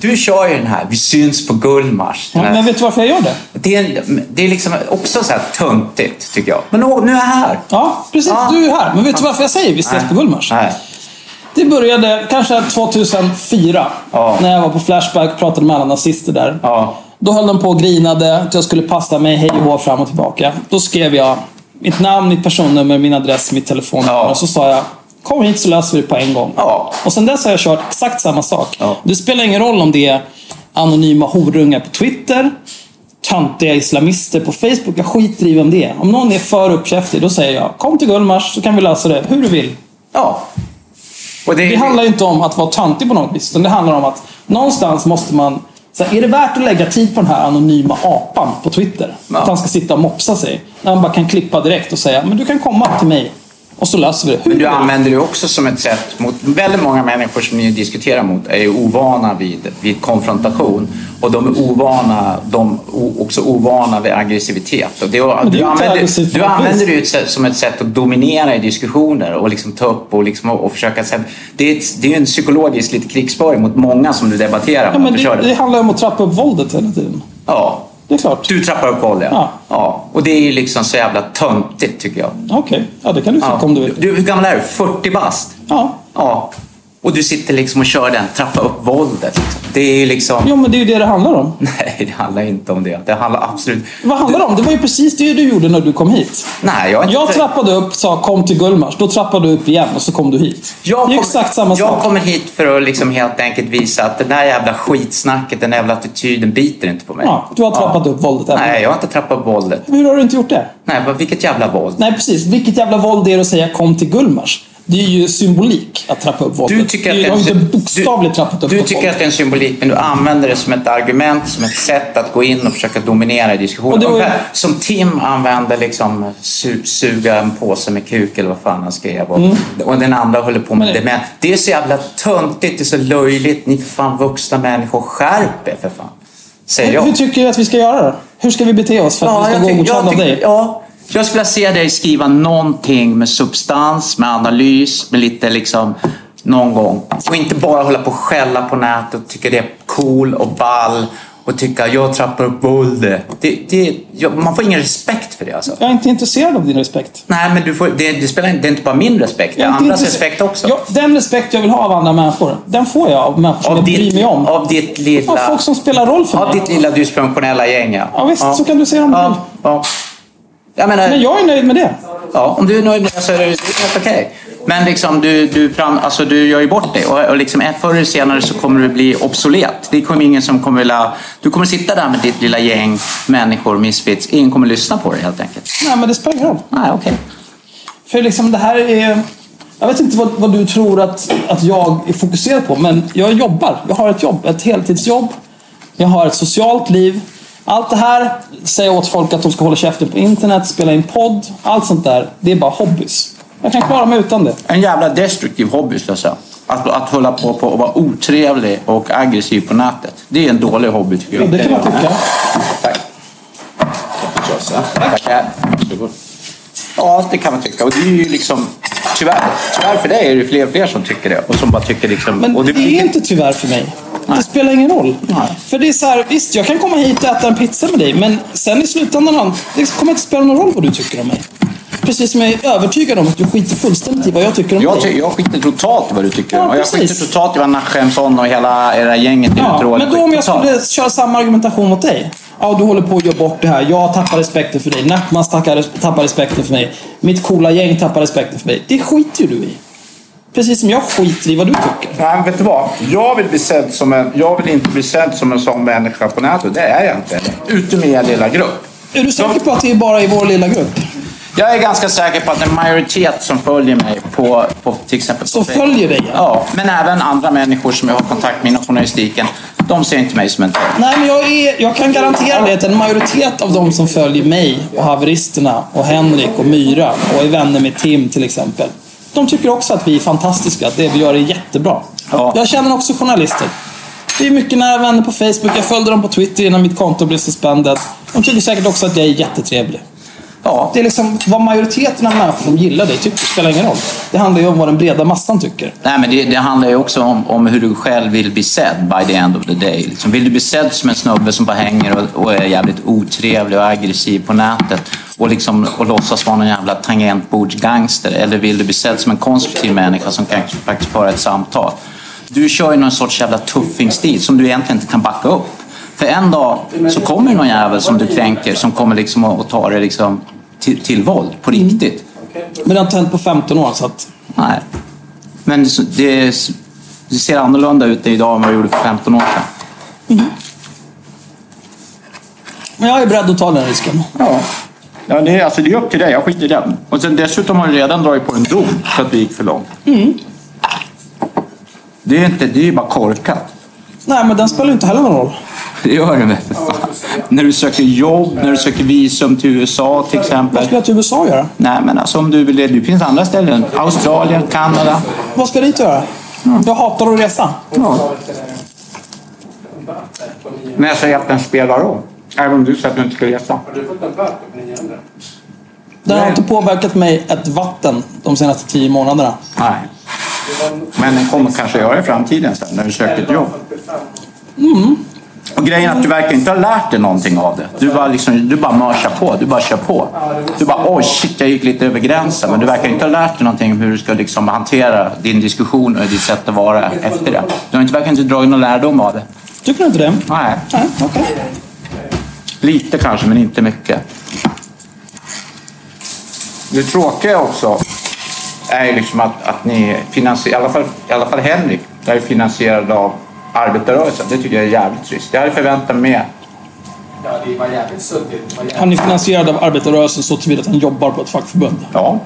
Du kör ju den här, vi syns på Gullmars. Ja, men vet du varför jag gör det? Det är, det är liksom också så här töntigt, tycker jag. Men nu är jag här. Ja, precis. Ja. Du är här. Men vet du varför jag säger vi ses på Gullmars? Nej. Det började kanske 2004. Ja. När jag var på Flashback och pratade med alla nazister där. Ja. Då höll de på och grinade att jag skulle passa mig hej och fram och tillbaka. Då skrev jag mitt namn, mitt personnummer, min adress, mitt telefonnummer. Ja. Och så sa jag Kom hit så löser vi det på en gång. Ja. Och sen dess har jag kört exakt samma sak. Ja. Det spelar ingen roll om det är anonyma horungar på Twitter, töntiga islamister på Facebook. Jag skiter i vem det är. Om någon är för uppkäftig, då säger jag Kom till Gullmars så kan vi lösa det hur du vill. Ja. Och det, Det handlar ju inte om att vara töntig på något vis. Utan det handlar om att någonstans måste man... Så här, är det värt att lägga tid på den här anonyma apan på Twitter? Ja. Att han ska sitta och mopsa sig. När man bara kan klippa direkt och säga men du kan komma till mig. Och så löser vi det. Men du använder det också som ett sätt mot väldigt många människor som ni diskuterar mot är ju ovana vid, vid konfrontation. Och de är ovana, de är också ovana vid aggressivitet. Och det, det du använder, du använder det som ett sätt att dominera i diskussioner och liksom ta upp och, liksom, och försöka... säga- Det är, det är en psykologisk lite krigsföring mot många som du debatterar Ja, med. men det, det handlar om att trappa upp våldet hela tiden. Ja, Det är klart. du trappar upp våldet. Ja. ja. Och det är ju liksom så jävla töntigt tycker jag. Okej, ja det kan du tycka Ja. om du vill. Du, hur gammal är du? 40 bast? Ja. Ja. Och du sitter liksom och kör den, trappa upp våldet. Liksom. Det är ju liksom... Jo, men det är ju det det handlar om. Nej, det handlar inte om det. Det handlar absolut... Vad handlar det om? Det var ju precis det du gjorde när du kom hit. Nej, jag inte... Jag trappade upp, sa kom till Gullmars. Då trappade du upp igen och så kom du hit. Jag det är exakt samma Jag sak. kommer hit för att liksom helt enkelt visa att den där jävla skitsnacket, den jävla attityden biter inte på mig. Ja, du har trappat upp våldet även. Nej, jag har inte trappat upp våldet. Hur har du inte gjort det? Nej, vilket jävla våld. Nej, precis. Vilket jävla våld det är att säga kom till Gullmars. Det är ju symbolik att trappa upp våldet. Du tycker att du det är har inte bokstavligt trappat upp Du tycker att det är en symbolik, men du använder det som ett argument, som ett sätt att gå in och försöka dominera i diskussionen. var Som Tim använde liksom su suga en påse med kuk eller vad fan han skrev. Och, och den andra håller på med Mm. Men- det. Men det är så jävla töntigt, det är så löjligt. Ni för fan vuxna människor, skärp er för fan. Säger jag. Hur tycker du att vi ska göra då? Hur ska vi bete oss för att vi ska jag gå godkända av tycker- dig? Ja, jag skulle vilja se dig skriva någonting med substans, med analys, med lite liksom någon gång. Och inte bara hålla på och skälla på nätet och tycka det är cool och ball och tycka jag trappar upp våldet. Det, det, ja, man får ingen respekt för det alltså. Jag är inte intresserad av din respekt. Nej, men du får, det, det, spelar, det är inte bara min respekt, det är andras respekt också. Ja, den respekt jag vill ha av andra människor, den får jag av människor som jag bryr mig om. av ditt lilla... Av folk som spelar roll för Av mig. ditt lilla dysfunktionella gäng, ja. Ja, visst, så kan du säga om ja, ja. Jag menar, Men jag är nöjd med det. Ja, om du är nöjd med det så är det helt okej. Men liksom, du, du, fram, alltså, du gör ju bort det och, och liksom, förr eller senare så kommer du bli obsolet. Det kommer ingen som kommer vilja... Du kommer sitta där med ditt lilla gäng människor, misfits. Ingen kommer lyssna på dig helt enkelt. Nej, men det spelar ingen roll. Nej, okej. För liksom det här är... Jag vet inte vad, vad du tror att, att jag är fokuserad på, men jag jobbar. Jag har ett jobb, ett heltidsjobb. Jag har ett socialt liv. Allt det här, säga åt folk att de ska hålla käften på internet, spela in podd. Allt sånt där, det är bara hobbys. Jag kan klara mig utan det. En jävla destruktiv hobby skulle jag säga. Att, att hålla på, på och vara otrevlig och aggressiv på nätet. Det är en dålig hobby tycker jag. Det kan man tycka. Tack. Tackar. Varsågod. Ja, det kan man tycka. Och det är ju liksom... Tyvärr, tyvärr för dig är det fler och fler som tycker det. Och som bara tycker liksom... Men och det är inte tyvärr för mig. Det spelar ingen roll. För det är så här, visst jag kan komma hit och äta en pizza med dig, men sen i slutändan, det kommer inte spela någon roll vad du tycker om mig. Precis som jag är övertygad om att du skiter fullständigt i vad jag tycker om Jag, dig. jag skiter totalt i vad du tycker. Ja, och jag precis. skiter totalt i vad Nachemsson och hela era gänget Ja, Uterådet men då om jag totalt. skulle köra samma argumentation mot dig. Ja, du håller på att göra bort det här. Jag tappar respekten för dig. Tappar, tappar respekten för mig. Mitt coola gäng tappar respekten för mig. Det skiter ju du i. Precis som jag skiter i vad du tycker. Nej, vet du vad? Jag vill, bli sedd som en, jag vill inte bli sedd som en sån människa på nätet. Det är jag inte. Utom i er lilla grupp. Är du säker på att det är bara i vår lilla grupp? Jag är ganska säker på att en majoritet som följer mig på, på till exempel på Som Facebook- följer dig? Ja, men även andra människor som jag har kontakt med inom journalistiken. De ser inte mig som en tönt. Nej, men jag, är, jag kan garantera det att en majoritet av de som följer mig och haveristerna och Henrik och Myra och är vänner med Tim till exempel. De tycker också att vi är fantastiska, att det vi gör är jättebra. Ja. Jag känner också journalister. Vi är mycket nära vänner på Facebook. Jag följde dem på Twitter innan mitt konto blev suspended. De tycker säkert också att jag är jättetrevlig. Ja, Det är liksom vad majoriteten av människor som gillar dig tycker spelar ingen roll. Det handlar ju om vad den breda massan tycker. Nej, men det, det handlar ju också om, om hur du själv vill bli sedd by the end of the day. Liksom, vill du bli sedd som en snubbe som bara hänger och, och är jävligt otrevlig och aggressiv på nätet och, liksom, och låtsas vara någon jävla tangentbordsgangster? Eller vill du bli sedd som en konstruktiv människa som kan faktiskt föra ett samtal? Du kör ju någon sorts jävla tuffingstil som du egentligen inte kan backa upp. För en dag så kommer någon jävel som du kränker som kommer liksom att ta det liksom till, till våld på riktigt. Men det har inte hänt på 15 år så att... Nej. Men det, det, ser annorlunda ut idag än vad det gjorde för 15 år sedan. Men jag är beredd att ta den risken. Ja. Ja, det är, alltså, det är upp till dig. Jag skiter i den. Och sen, dessutom har du redan dragit på en dom för att vi gick för långt. Det är inte, det är ju bara korkat. Nej, men den spelar ju inte heller någon roll. Det gör det väl för fan. När du söker jobb, när du söker visum till USA till Vad exempel. ska jag till USA göra? Nej men alltså om du vill det. Det finns andra ställen. Australien, Kanada. Vad ska jag dit göra? Jag hatar att resa. Ja. Men jag säger att den spelar roll. Även om du säger att du inte ska resa. Den har inte påverkat mig ett vatten de senaste tio månaderna. Nej. Men den kommer kanske göra i framtiden sen när du söker ett jobb. Och grejen är att du verkar inte ha lärt dig någonting av det. Du bara, liksom, du bara mörsar på, du bara kör på. Du bara oj shit jag gick lite över gränsen. Men du verkar inte ha lärt dig någonting om hur du ska liksom hantera din diskussion och ditt sätt att vara efter det. Du har inte, verkar inte dragit någon lärdom av det. Tycker du inte det? Nej. Nej, okej. Lite kanske, men inte mycket. Det tråkiga också är liksom att, att ni finansierar, i alla fall, i alla fall Henrik, är finansierad av arbetarrörelsen. Det tycker jag är jävligt trist. Jag hade förväntat mig mer. Ja, det var jävligt suddigt. Han är finansierad av arbetarrörelsen så tillvida att han jobbar på ett fackförbund. Ja.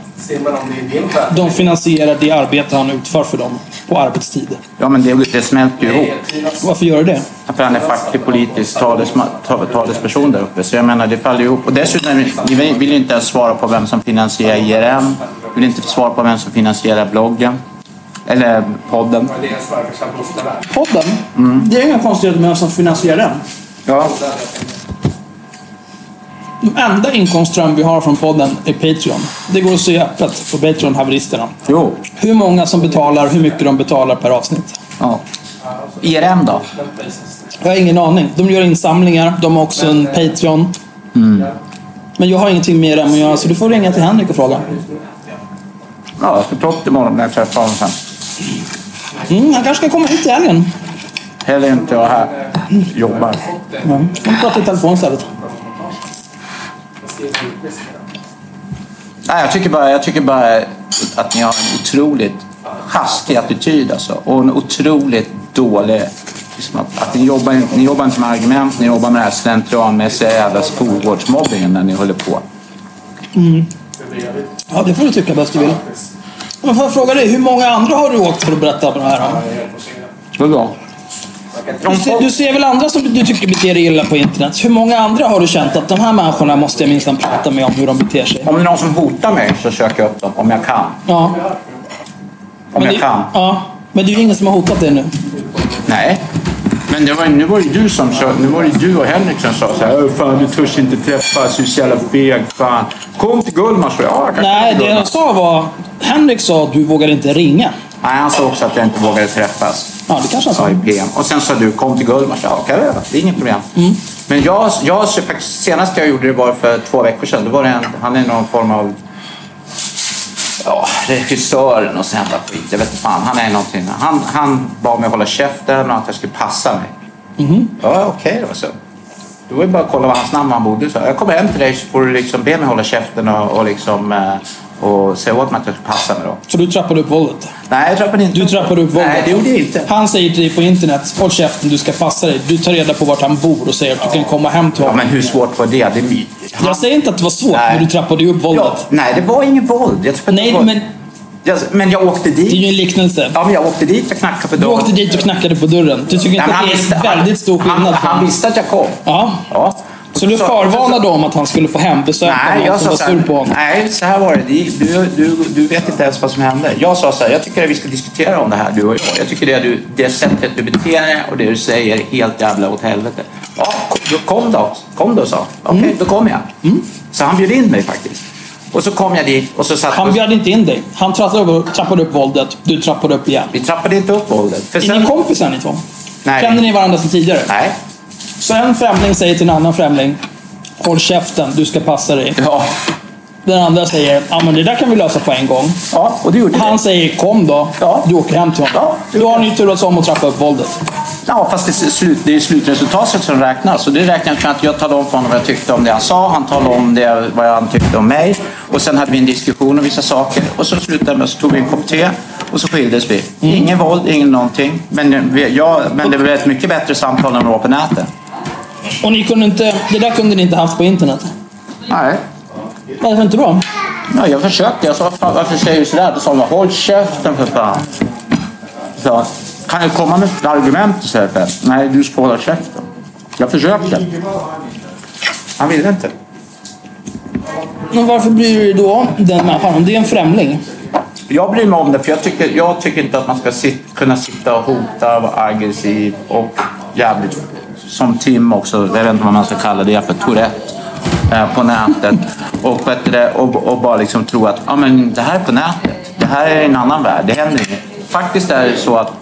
De finansierar det arbete han utför för dem på arbetstid. Ja, men det, det smälter ju ihop. Varför gör det det? För han är facklig politisk talesma, talesperson där uppe. Så jag menar, det faller ihop. Och dessutom, ni vill ju inte ens svara på vem som finansierar IRM. Vill inte svara på vem som finansierar bloggen. Eller podden. Podden? Det är inga konstigheter med vem som finansierar den. Ja. De enda inkomstström vi har från podden är Patreon. Det går att se öppet på Patreon-haveristerna. Jo. Hur många som betalar, hur mycket de betalar per avsnitt. Ja. IRM då? Jag har ingen aning. De gör insamlingar, de har också en Patreon. Men jag har ingenting med dem att göra, så du får ringa till Henrik och fråga. Ja, jag ska ta upp det imorgon när jag träffar honom sen. Mm, han kanske ska komma hit i helgen. Heller inte jag här. Jobbar. Mm. Kan vi prata i telefon istället. Nej, jag tycker bara, jag tycker bara att ni har en otroligt sjaskig attityd alltså. Och en otroligt dålig... Liksom att, att ni, jobbar, ni jobbar inte med argument, ni jobbar med den här slentrianmässiga jävla skolgårdsmobbingen när ni håller på. Ja, det får du tycka bäst du vill. Men får jag fråga dig, hur många andra har du åkt för att berätta om det här om? Vadå? Du ser, du ser väl andra som du tycker beter dig illa på internet? Hur många andra har du känt att de här människorna måste jag minsann prata med om hur de beter sig? Om det är någon som hotar mig så söker jag upp dem om jag kan. Ja. Om jag det, kan. Ja. Men det är ju ingen som har hotat dig nu. Nej. Men det var, nu var det ju du som sa, nu var det du och Henrik som sa så här, "Åh, fan du törs inte träffas, du är så jävla feg, fan. Kom till Gullmars. Ja, jag kan Nej, det jag sa var... Henrik sa att du vågar inte ringa. Nej, han sa också att jag inte vågade träffas. Ja, det kanske han Sa i PM. Och sen sa du, kom till Gullmars. Ja, kan jag. Det är inget problem. Mm. Men jag, jag, senast jag gjorde det var för två veckor sedan. Då var det en, han är någon form av ja, regissören och sån jävla skit. Jag vet inte fan. Han är någonting. Han, han bad mig hålla käften och att jag skulle passa mig. Mhm. Ja, okej då. Så. Då var det bara att kolla vad hans namn han bodde. Så jag kommer hem till dig så får du liksom be mig hålla käften och, och, liksom, eh, och säga åt mig att jag ska passa mig då. Så du trappade upp våldet? Nej, jag trappade inte Du trappade upp våldet? Nej, det gjorde jag inte. Han säger till dig på internet, håll käften, du ska passa dig. Du tar reda på vart han bor och säger att du kan komma hem till Ja, honom. men hur svårt var det? det är my- Jag säger inte att det var svårt, Nej. men du trappade ju upp våldet. Ja, nej, det var ingen våld. Jag Nej, våld. men Jag, men jag åkte dit. Det är ju en liknelse. Ja, men jag åkte dit och knackade på Du dörren. åkte dit och knackade på dörren. Du tycker inte Nej, att det är visste- väldigt stor skillnad? Han, från- han visste att jag kom. Ja. Ja. Så du förvarnade om att han skulle få hembesök Nej, jag sa så här, på honom? nej, så här var det. Du, du, du vet inte ens vad som hände. Jag sa så här, jag tycker att vi ska diskutera om det här, du och jag. Jag tycker det, du, det sättet du beter dig och det du säger är helt jävla åt helvete. Ja, då kom då. Kom då, sa. Okej, Mm. då kom jag. Så han bjöd in mig faktiskt. Och så kom jag dit och så satt Han bjöd inte in dig. Han trappade upp, trappade upp våldet. Du trappade upp igen. Vi trappade inte upp våldet. För Är ni kompisar ni två? Nej. Känner ni varandra sedan tidigare? Nej. Så en främling säger till en annan främling Håll käften, du ska passa dig. Ja. Den andra säger ja men det där kan vi lösa på en gång. Ja, och det gjorde Han säger kom då. Ja. Du åker hem till honom. Ja, Då har ni turats om att trappa upp våldet. Ja, fast det är, slut, det är slutresultatet som räknas. Och det räknas med att jag talade om för honom vad jag tyckte om det han sa. Han talade om det, vad han tyckte om mig. Och sen hade vi en diskussion om vissa saker. Och så slutade med så tog vi en kopp te. Och så skildes vi. Ingen våld, ingen någonting. Men, vi, jag, men det blev ett mycket bättre samtal än det var på nätet. Och ni kunde inte, det där kunde ni inte haft på internet. Nej. Varför inte då? Ja, jag försökte. Jag sa, "Fan, varför säger du sådär? Då sa han, håll käften för fan. Så, kan jag komma med ett argument istället nej du ska hålla käften. Jag försökte. Han ville inte. Men varför bryr du dig då om den människan? Om det är en främling. Jag bryr mig om det, för jag tycker, jag tycker inte att man ska sit, kunna sitta och hota, vara aggressiv och jävligt, som Tim också, jag vet inte vad man ska kalla det för, Tourette på nätet. Och, och, och bara liksom tro att ah, men det här är på nätet, det här är en annan värld, det händer inget. Faktiskt är det så att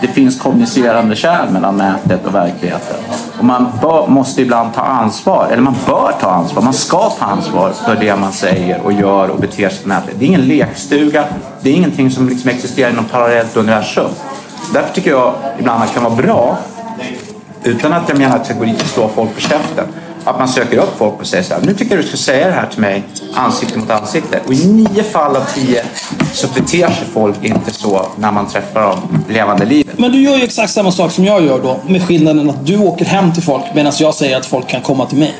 det finns kommunicerande kärl mellan nätet och verkligheten. Och man bör, måste ibland ta ansvar, eller man bör ta ansvar, man ska ta ansvar för det man säger och gör och beter sig på nätet. Det är ingen lekstuga, det är ingenting som liksom existerar i något parallellt universum. Därför tycker jag ibland att det kan vara bra, utan att jag menar att jag går dit och slår folk på käften, att man söker upp folk och säger så här, nu tycker jag du ska säga det här till mig ansikte mot ansikte. Och i nio fall av tio så beter sig folk inte så när man träffar dem levande livet. Men du gör ju exakt samma sak som jag gör då. Med skillnaden att du åker hem till folk medan jag säger att folk kan komma till mig.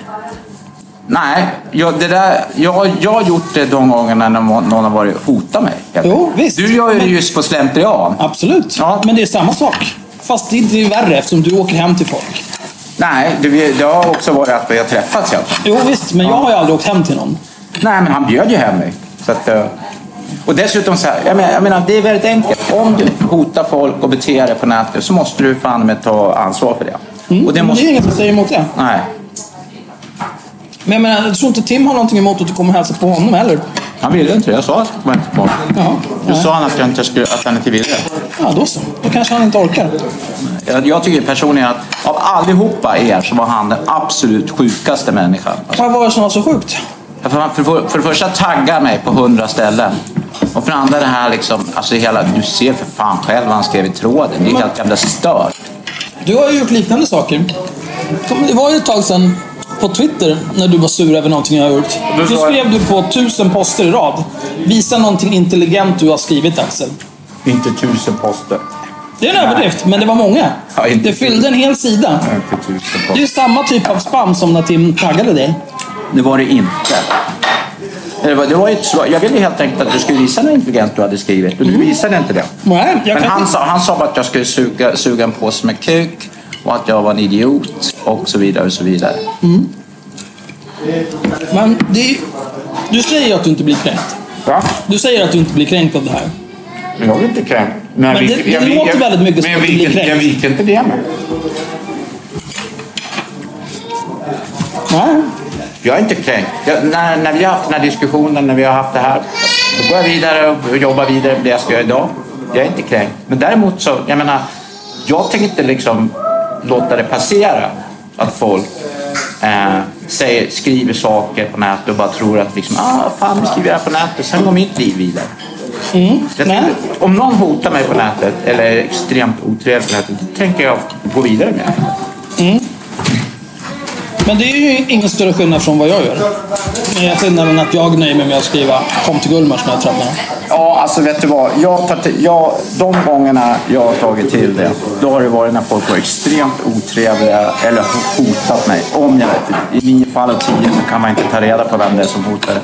Nej, jag, det där, jag, jag har gjort det de gångerna när någon har varit hotat mig. Jo, visst. Du gör ju det just på slentrian. Absolut. Ja. Men det är samma sak. Fast det är inte värre eftersom du åker hem till folk. Nej, det, det har också varit att vi har träffats. Ja. Jo visst, men jag har ju aldrig åkt hem till någon. Nej, men han bjöd ju hem mig. Så att, eh, och dessutom så här, jag menar, jag menar, det är väldigt enkelt. Om du hotar folk och beter dig på nätet så måste du fan med ta ansvar för det. Mm. Och det måste... det är ingen som säger emot det. Nej, Men jag menar, jag tror inte Tim har någonting emot att du kommer hälsa på honom heller. Han ville inte. Jag sa att jag inte på. Då Nej. sa han att, jag inte skulle, att han inte ville det. Ja, då så. Då kanske han inte orkar. Jag, jag tycker personligen att av allihopa er så var han den absolut sjukaste människan. Alltså, Vad var det som var så sjukt? för, för, för, för det första taggar mig på hundra ställen. Och för det andra det här liksom, alltså hela, du ser för fan själv vad han skrev i tråden. Det är helt jävla stört. Du har ju gjort liknande saker. Det var ju ett tag sedan på Twitter när du var sur över någonting jag har gjort. Då skrev du på tusen poster i rad. Visa någonting intelligent du har skrivit Axel. Inte tusen poster. Det är en överdrift, men det var många. Ja, Det fyllde en hel sida. Det är samma typ av spam som när Tim taggade dig. Det var det inte. Det var, det var ett, svar- jag ville helt enkelt att du skulle visa något intelligent du hade skrivit. Du visade inte det. Nej, Men han inte... sa, han sa bara att jag skulle suga, suga en påse med kuk och att jag var en idiot och så vidare och så vidare. Men det. Du säger att du inte blir kränkt. Va? Du säger att du inte blir kränkt av det här. Men jag vill inte kränkt. Men det- det låter väldigt mycket som men jag att du blir kränkt. Jag viker inte det med. Nej. Jag är inte kränkt. Jag, när, när vi har haft den här diskussionen, när vi har haft det här, då går jag vidare och jobbar vidare med det jag ska göra idag. Jag är inte kränkt. Men däremot så, jag menar, jag tänker inte liksom låta det passera att folk eh, säger, skriver saker på nätet och bara tror att liksom, ah, fan, nu skriver jag på nätet, sen går mitt liv vidare. Jag Nej. tänker, om någon hotar mig på nätet eller är extremt otrevlig på nätet, då tänker jag gå vidare med det. Men det är ju ingen större skillnad från vad jag gör. Med skillnaden att jag nöjer mig med att skriva kom till Gullmars när jag tröttnar. Ja, alltså vet du vad? Jag tar till, jag, de gångerna jag har tagit till det, då har det varit när folk var extremt otrevliga eller hotat mig. Om jag, I nio fall av tio så kan man inte ta reda på vem det är som hotar.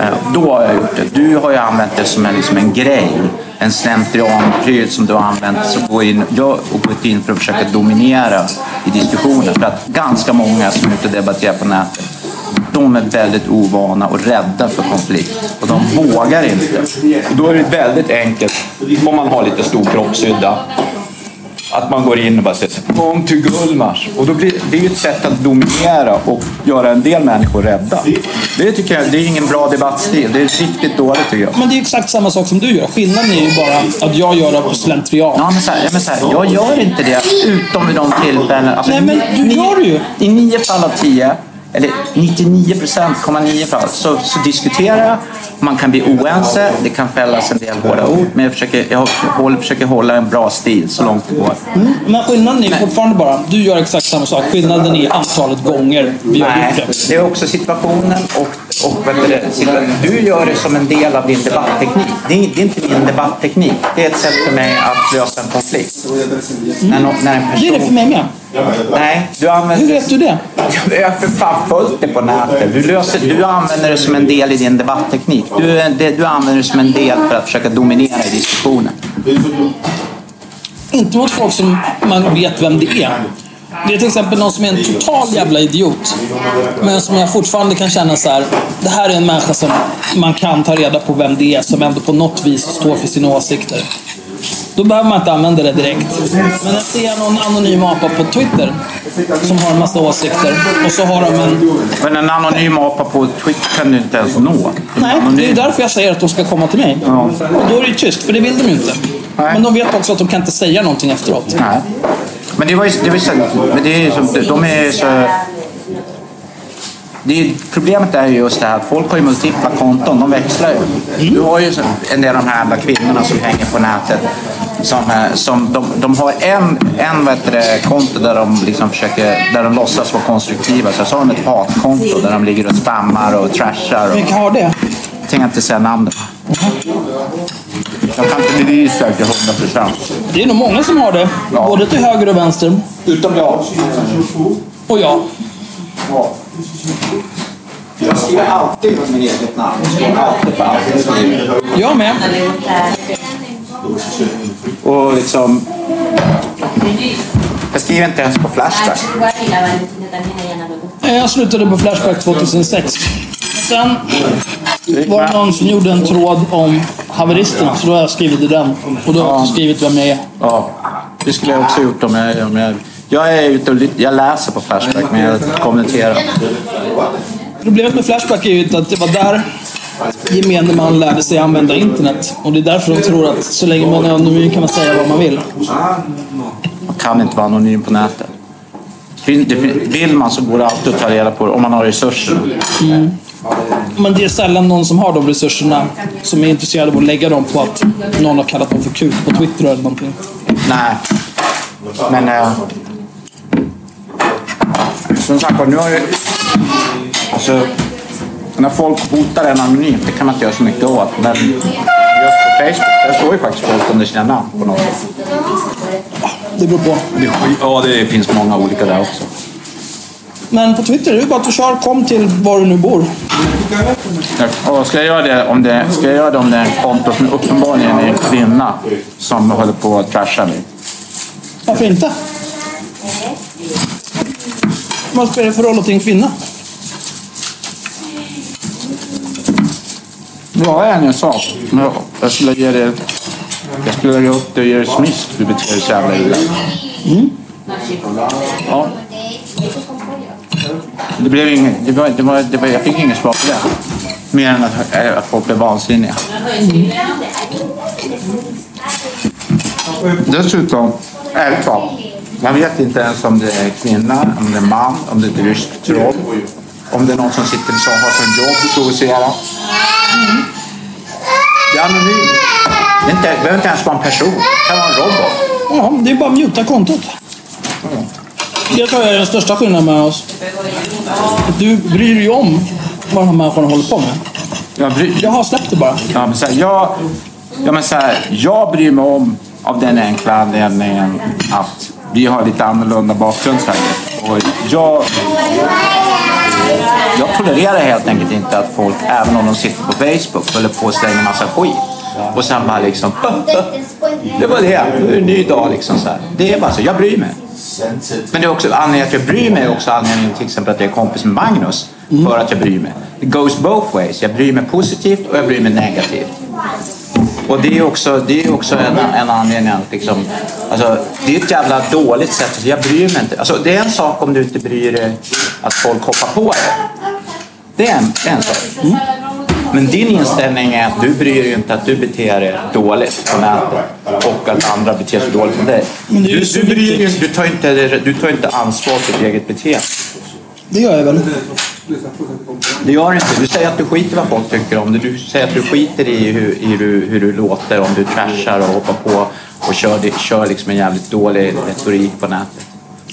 Eh, då har jag gjort det. Du har ju använt det som en, liksom en grej. En slentrianpryl som du har använt så gå in, jag och gått in för att försöka dominera i diskussionen. För att ganska många som är ute och debatterar på nätet de är väldigt ovana och rädda för konflikt. Och de vågar inte. Och då är det väldigt enkelt, om man har lite stor kroppshydda, att man går in och bara säger kom till Gullmars. Och då blir, det är ju ett sätt att dominera och göra en del människor rädda. Det tycker jag, det är ingen bra debattstil. Det är riktigt dåligt tycker jag. Men det är exakt samma sak som du gör. Skillnaden är ju bara att jag gör det på slentrian. Ja, men så här, men så här, jag gör inte det utom vid de tillfällen. Alltså, Nej, men du gör det ju. I nio fall av tio, eller 99 procent, fall, så, så diskuterar jag. Man kan bli oense, det kan fällas en del hårda ord, men jag försöker, jag håller, försöker hålla en bra stil så långt det går. Mm. Men skillnaden är fortfarande bara, du gör exakt samma sak. Skillnaden är antalet gånger vi har Nej, gjort det. det är också situationen och, och du, du gör det som en del av din debattteknik. Det är, det är inte min debattteknik. Det är ett sätt för mig att lösa en konflikt. När, nå- när en person... Det är det för mig med. Nej, du använder... Hur vet du det? Jag har för fan följt det på nätet. Du, löser, du använder det som en del i din debattteknik. Du, det, du använder det som en del för att försöka dominera i diskussionen. Inte mot folk som man vet vem det är. Det är till exempel någon som är en total jävla idiot. Men som jag fortfarande kan känna så här. Det här är en människa som man kan ta reda på vem det är. Som ändå på något vis står för sina åsikter. Då behöver man inte använda det direkt. Men jag ser någon anonym apa på Twitter. Som har en massa åsikter. Och så har de en... Men en anonym apa på Twitter kan du inte ens nå. Nej, det är därför jag säger att de ska komma till mig. Och då är det tyst, för det vill de ju inte. Men de vet också att de kan inte säga någonting efteråt. Nej. Men det var ju, det var ju men det är ju som, de är så... Det är, ju- problemet är ju just det här att folk har ju multipla konton, de växlar ju. Du har ju en del av de här jävla kvinnorna som hänger på nätet. Som, eh, som de, de har en, en vad heter det, konto där de, liksom försöker, där de låtsas vara konstruktiva. Så, så har de ett hatkonto där de ligger och spammar och trashar. Och, Vilka har det? jag tänker inte säga namnet. Jag kan inte bevisa det till 100 procent. Det är nog många som har det. Både till höger och vänster. Utom jag. Och jag. Jag skriver alltid på min eget namn. Jag skriver alltid på allt jag skriver. Jag med. Och liksom... Jag skriver inte ens på Flashback. Jag slutade på Flashback 2006. Sen var det någon som gjorde en tråd om haveristerna, så då har jag skrivit i den. Och då har jag också skrivit vem jag är. Ja, det skulle jag också gjort om jag... Om jag, jag är ute och jag läser på Flashback, men jag kommenterar. Problemet med Flashback är ju att det var där gemene man lärde sig använda internet. Och det är därför de tror att så länge man är anonym kan man säga vad man vill. Man kan inte vara anonym på nätet. Vill man så går det alltid att ta reda på det, om man har resurserna. Mm. Men det är sällan någon som har de resurserna som är intresserad av att lägga dem på att någon har kallat dem för kuk på Twitter eller någonting. Nej. Men... Eh, som sagt nu har ju... Alltså, när folk hotar en anonymt, det kan man inte göra så mycket åt. Men just på Facebook, där står ju faktiskt folk under sina namn på något sätt. Det beror på. Det, ja, det finns många olika där också. Men på Twitter, det är bara att du kör kom till var du nu bor. Och ska jag göra det om det, ska jag göra det, om det är en konto som uppenbarligen är en kvinna som håller på att trasha mig? Varför inte? Vad spelar det för roll att det är en kvinna? Vad är en sak? Men Jag skulle ge det... Jag skulle lägga upp det och ge det smisk. Du beter dig så jävla illa. Ja. Det blev inget, det var, det var, det var, jag fick inget svar på det. Mer än att, äh, att folk blev vansinniga. Dessutom, ärligt talat, man vet inte ens om det är kvinna, om det är man, om det är ett ryskt troll. Om det är någon som sitter som har som jobb att provocera. Det är anonymt. Det, är inte, det behöver inte ens vara en person. Det kan vara en robot. Ja, det är bara att muta kontot. Det tror jag är den största skillnaden med oss. Du bryr dig om vad de här människorna håller på med. Jag, bryr, Jag har släppt det bara. ja, men så här, jag, ja, men så här, jag bryr mig om av den enkla anledningen att vi har lite annorlunda bakgrund säkert. Och jag, tolererar helt enkelt inte att folk, även om de sitter på Facebook, håller på och slänger massa skit. Och sen bara liksom... Det var det. Nu är det en ny dag liksom. Så här. Det är bara så. Jag bryr mig. Men det är också anledningen att jag bryr mig är också anledningen till exempel att jag är kompis med Magnus. För att jag bryr mig. It goes both ways. Jag bryr mig positivt och jag bryr mig negativt. Och det är också, det är också en, en anledning att liksom, alltså, det är ett jävla dåligt sätt. Alltså, jag bryr mig inte. Alltså, det är en sak om du inte bryr dig att folk hoppar på det. Det är en, det är en sak. Mm. Men din inställning är att du bryr dig inte att du beter dig dåligt på nätet och att andra beter sig dåligt mot dig. Du, du, bryr dig, du, tar inte, du tar inte ansvar för ditt eget beteende. Det gör jag väl. Det gör du inte. Du säger att du skiter i vad folk tycker om dig. Du säger att du skiter i hur, i hur, hur du låter, om du trashar och hoppar på och kör, kör liksom en jävligt dålig retorik på nätet.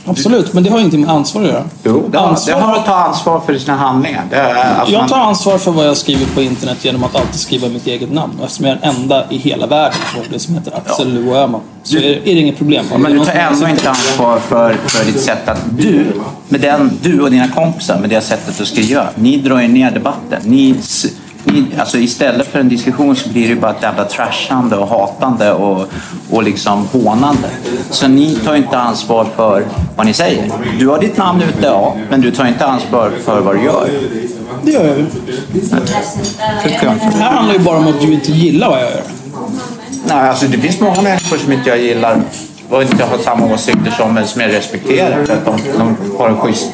Absolut, men det har ingenting med ansvar att göra. Jo, det har, Ansvar- det har att ta ansvar för sina handlingar. Är, att Jag tar ansvar för vad jag skriver på internet genom att alltid skriva mitt eget namn. Eftersom jag är den enda i hela världen förmodligen som heter Axel Luo Öhman. Så är, är det inget problem. Ja, men du tar ändå inte ansvar för, för ditt sätt att du, med den, du och dina kompisar med det sättet att skriva, ni drar ju ner debatten. Ni, alltså istället för en diskussion så blir det bara ett jävla trashande och hatande och, och liksom hånande. Så ni tar inte ansvar för vad ni säger. Du har ditt namn ute, ja, men du tar inte ansvar för vad du gör. Det gör jag inte. Det här handlar ju bara om att du inte gillar vad jag gör. Nej, alltså det finns många människor som inte jag gillar och inte har samma åsikter som, men som jag respekterar för att de, de har en schysst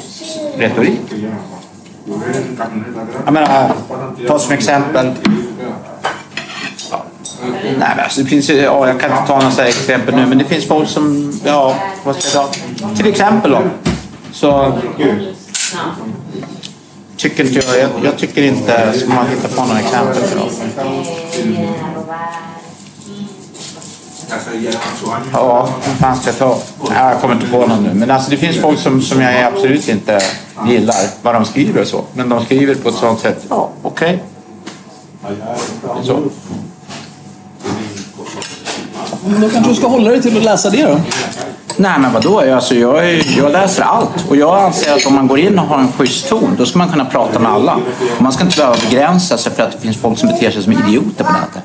retorik. Jag menar, ta som exempel. Ja. Nej, men alltså, det finns ju, ja, jag kan inte ta några exempel nu, men det finns folk som, ja, vad ska jag ta? Till exempel då, så tycker inte jag, jag, jag tycker inte, ska man hitta på några exempel för dem? Ja, vad fan ska jag ta? Ja, jag kommer inte på någon nu. Men alltså, det finns folk som, som jag absolut inte gillar vad de skriver och så. Men de skriver på ett sånt sätt, ja, okej. Så. Men då kanske du ska hålla dig till att läsa det då. Nej men vadå, alltså, jag, är, jag läser allt. Och jag anser att om man går in och har en schysst ton, då ska man kunna prata med alla. Och man ska inte behöva begränsa sig för att det finns folk som beter sig som idioter på nätet.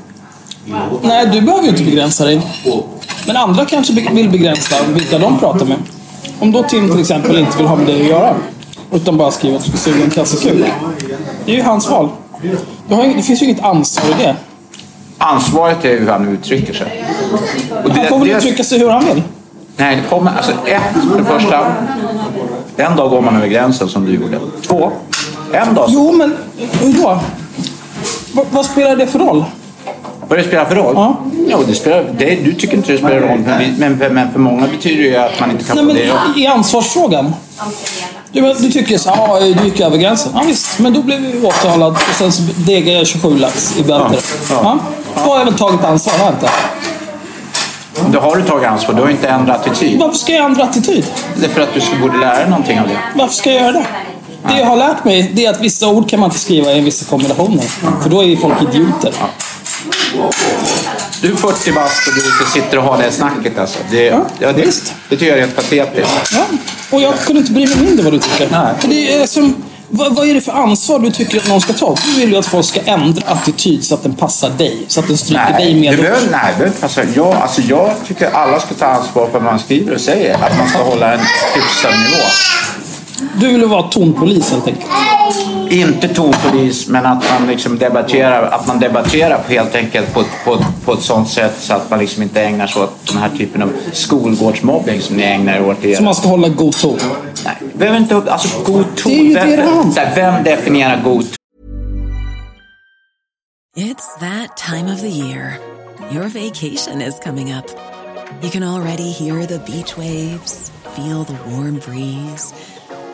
Nej, du behöver ju inte begränsa dig. Men andra kanske vill begränsa vilka de pratar med. Om då Tim till exempel inte vill ha med dig att göra. Utan bara skriver att du ska suga en kasse kuk. Det är ju hans val. Du har, ing- det finns ju inget ansvar i det. Ansvaret är hur han uttrycker sig. Och Han får väl uttrycka sig hur han vill. Nej, det kommer... Alltså ett, för det första. En dag går man över gränsen som du gjorde. Två. En dag... Jo, men hur då? Va, vad spelar det för roll? Vad det spelar för roll? Ja. Jo, det spelar, det, du tycker inte det spelar roll. Men, men, för- men för många betyder det ju att man inte kan Nej, få men det. i, ansvarsfrågan. Du, du tycker så ja, du gick över gränsen. Ja, visst, men då blev vi åtalad och sen så degade jag 27 lax i böter. Ja. Då har jag väl tagit ansvar, har jag inte? Då har du tagit ansvar. Du har inte ändrat attityd. Varför ska jag ändra attityd? Det är för att du borde lära dig någonting av det. Varför ska jag göra det? Det jag har lärt mig det är att vissa ord kan man inte skriva i vissa kombinationer. För då är folk idioter. Du är 40 bast och du sitter och har det snacket alltså. Det, ja, det, visst. det tycker jag är rent patetiskt. Ja. Och jag kunde inte bry mig mindre vad du tycker. Nej. För det är som, vad, vad är det för ansvar du tycker att någon ska ta? Du vill ju att folk ska ändra attityd så att den passar dig. Så att den stryker dig Nej, med. det behöver, nej, det behöver inte passa. Jag, alltså, jag tycker alla ska ta ansvar för vad man skriver och säger. Att man ska hålla en hyfsad nivå. Du vill vara tonpolis helt enkelt. Inte tonpolis, men att man liksom debatterar, att man debatterar helt enkelt på, på, på ett sånt sätt så att man liksom inte ägnar sig åt den här typen av skolgårdsmobbing som ni ägnar er åt. Så man ska hålla god ton. Nej, behöver inte, alltså god ton. Det är ju det vem, det här, vem definierar god ton? It's that time of the year. Your vacation is coming up. You can already hear the beach waves, feel the warm breeze,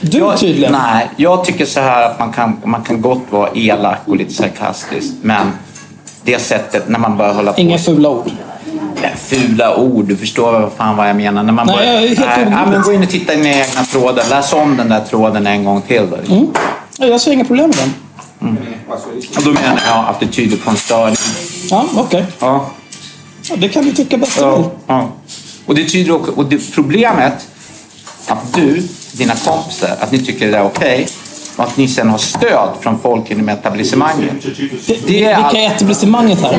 Du jag, tydligen. Nej, jag tycker så här att man kan, man kan gott vara elak och lite sarkastisk. Men det sättet när man börjar hålla på... Inga fula ord. Fula ord, du förstår vad fan vad jag menar. När man Nej, börjar, jag är helt nej, men Gå in och titta i dina egna trådar. Läs om den där tråden en gång till. Då. Mm. Ja, Jag ser inga problem med den. Och då menar jag att det tyder på en störning. Ja, okej. Ja. Ja, det kan du tycka bäst. Ja, ja. Och det tyder också, och det, problemet att du, dina kompisar, att ni tycker det är okej och att ni sen har stöd från folk inom etablissemanget. Det är Vilka är etablissemanget här?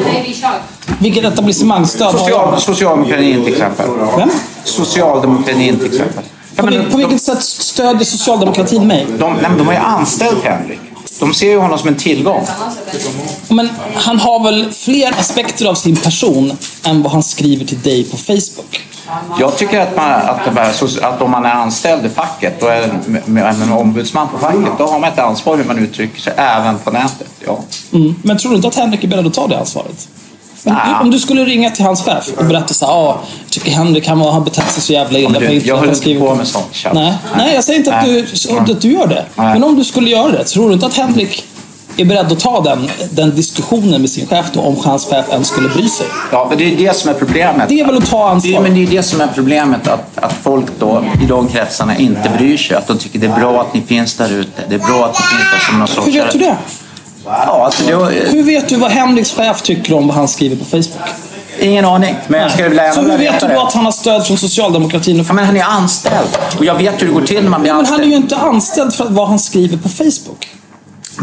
Vilket etablissemangstöd har Social, jag? socialdemokratin till exempel. Vem? Socialdemokratin till exempel. Ja, På, men vil- på de, vilket sätt stödjer socialdemokratin mig? de, nej, de har ju anställt Henrik. De ser ju honom som en tillgång. Men han har väl fler aspekter av sin person än vad han skriver till dig på Facebook? Jag tycker att, man, att, så- att om man är anställd i facket och är med, med ombudsman på facket, då har man ett ansvar hur man uttrycker sig även på nätet. Ja. Mm. Men tror du inte att Henrik är beredd att ta det ansvaret? Om, du skulle ringa till hans chef och berätta så här, ah, jag tycker Henrik han har betett sig så jävla illa du, jag håller inte på med sånt. Nej. Nej, jag säger inte att du, att du gör det. Nej. Men om du skulle göra det, tror du inte att Henrik är beredd att ta den, den diskussionen med sin chef då, om hans chef ens skulle bry sig? Ja, men det är det som är problemet. Det är väl att ta ansvar? Det, men det är det som är problemet, att, att folk då i de kretsarna inte bryr sig. Att de tycker det är bra att ni finns där ute. Det är bra att ni finns där som någon sorts... Hur vet du det? Ja, alltså det var, Hur vet du vad Henriks chef tycker om vad han skriver på Facebook? ingen aning, men jag skulle vilja Så hur vet du det. att han har stöd från socialdemokratin? Och Ja, men han är anställd. Och jag vet hur det går till när man blir men han är anställd. ju inte anställd för vad han skriver på Facebook.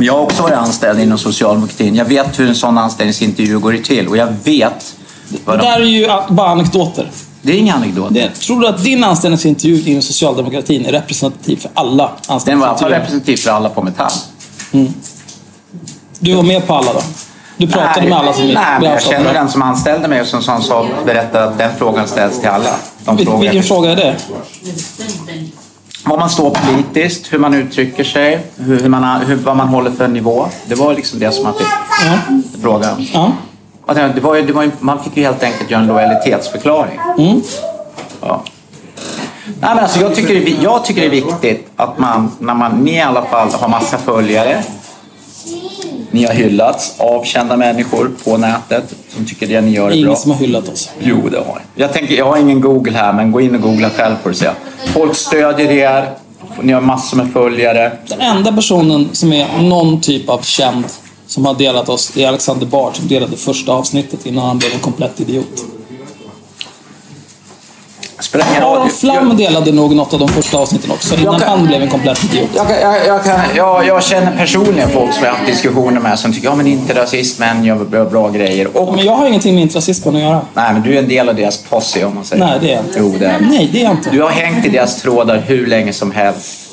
Jag har också varit anställd inom socialdemokratin. Jag vet hur en sån anställningsintervju går till. Och jag vet... Det Vad de... där är ju bara anekdoter. Det är inga anekdoter. Tror du att din anställningsintervju inom socialdemokratin är representativ för alla Den var anställningsintervjuer? representativ för alla på Metall. Du var med på alla då? Du pratade nej, med alla som Nej, men jag känner den som anställde mig och som, som sa, berättade att den frågan ställs till alla. De Vil- Vilken fråga är det? Var man står politiskt, hur man uttrycker sig, hur, man, hur, vad man håller för nivå. Det var liksom det som man fick Ja. fråga. Och det, var ju, det var ju, man fick ju helt enkelt göra en lojalitetsförklaring. Mm. Ja. Nej, men alltså, jag, tycker det, jag tycker det är viktigt att man, när man, ni i alla fall har massa följare, ni har hyllats av kända människor på nätet som tycker det ni gör är Ingen bra. som har hyllat oss. Jo, det har jag. Jag, tänker, jag har ingen Google här, men gå in och googla själv får du se. Folk stödjer er, ni har massor med följare. Den enda personen som är någon typ av känd som har delat oss är Alexander Bard som delade första avsnittet innan han blev en komplett idiot. Aron. Flam delade nog något av de första avsnitten också innan kan- han blev en komplett idiot. Jag, kan- jag, jag, kan, jag, jag känner personligen folk som jag haft diskussioner med som tycker ja, men inte rasismen gör bra, bra grejer. Och, Men jag har ingenting med intrasismen att göra. Nej, men du är en del av deras posse om man säger. Nej, det är jag inte. Jo, det är. Nej, det är jag inte. Du har hängt i deras trådar hur länge som helst.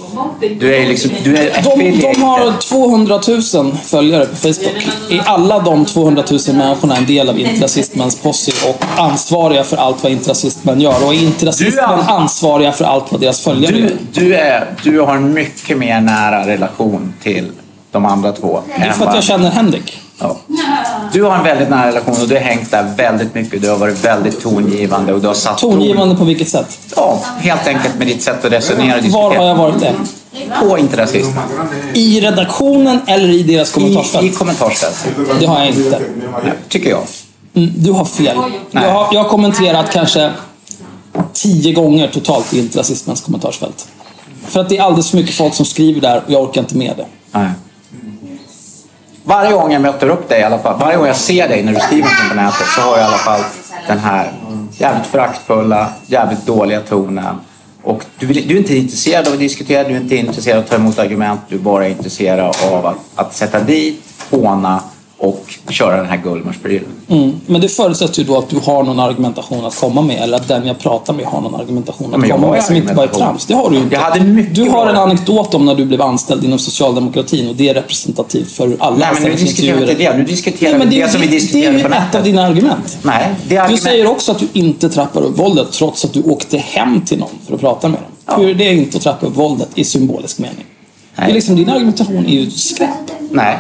Du är liksom, du är De, de har 200 000 följare på Facebook. Är alla de 200 000 människorna en del av Interrasismens posse och ansvariga för allt vad Interrasismen gör? Och är Interrasismen Du är- ansvariga för allt vad deras följare Du, gör? du, är, du har en mycket mer nära relation till de andra två. Det är för att jag känner Henrik. Ja. Du har en väldigt nära relation och du har hängt där väldigt mycket. Du har varit väldigt tongivande och du har satt Tongivande på vilket sätt? Ja, helt enkelt med ditt sätt att resonera och Var har jag varit det? På interrasismen. I redaktionen eller i deras I, kommentarsfält? I kommentarsfältet. Det har jag inte. Tycker jag. Mm, Du har fel. Jag har, jag har kommenterat kanske tio gånger totalt i Interrasismens kommentarsfält. För att det är alldeles för mycket folk som skriver där och jag orkar inte med det. Nej. Varje gång jag möter upp dig i alla fall, varje gång jag ser dig när du skriver någonting på nätet så har jag i alla fall den här jävligt föraktfulla, jävligt dåliga tonen. Och du, vill, du är inte intresserad av att diskutera, du är inte intresserad av att ta emot argument, du är bara intresserad av att, att sätta dit, håna och köra den här Gullmarsprylen. Mm. Men det förutsätter ju då att du har någon argumentation att komma med eller att den jag pratar med har någon argumentation att komma med som inte bara är trams. Det har du ju inte. Jag hade mycket du har en anekdot om när du blev anställd inom socialdemokratin och det är representativt för alla Nej, men nu diskuterar vi inte det. Nu diskuterar Nej, men det, det som vi det, det är ju ett av dina argument. Nej, det är Du argument... säger också att du inte trappar upp våldet trots att du åkte hem till någon för att prata med dem. Hur är det inte att trappa upp våldet i symbolisk mening? Det är liksom, din argumentation är ju skräp. Nej,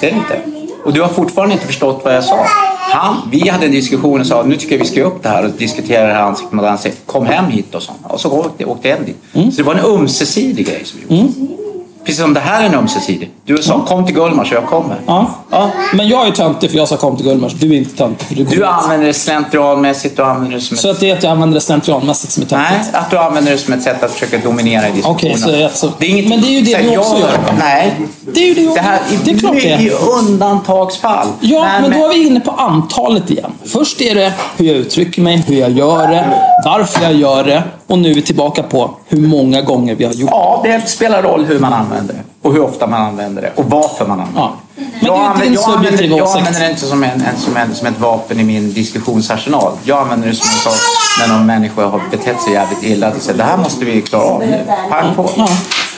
det är det inte. Och du har fortfarande inte förstått vad jag sa. Han, vi hade en diskussion och sa nu tycker jag vi ska upp det här och diskutera det här ansikte mot ansikte. Kom hem hit och så. Och så åkte, jag hem dit. Mm. Så det var en ömsesidig grej som vi gjorde. Precis som det här är en ömsesidig. Du sa kom till Gullmar så jag kommer. Ja. Men jag är töntig för jag sa kom till Gullmars. Du är inte töntig för du Du använder det slentrianmässigt, du använder det som ett... Så att det är att jag använder det slentrianmässigt som är töntigt? Nej, att du använder det som ett sätt att försöka dominera i diskussionen. Okej, så jag- så- det är inget... men det är ju det du jag- också gör. Nej. Det är ju det jag- Det här det är klart det är. i undantagsfall. Ja, Nej, men då är vi inne på antalet igen. Först är det hur jag uttrycker mig, hur jag gör det, varför jag gör det och nu är vi tillbaka på hur många gånger vi har gjort det. Ja, det spelar roll hur man använder det. Och hur ofta man använder det. Och varför man använder det. Men det är ju använder, jag, använder, jag använder det inte som, en, en, som, en, som ett vapen i min diskussionsarsenal. Jag använder det som en sak när någon människa har betett sig jävligt illa. Att säga, det här måste vi klara av nu. Pang på.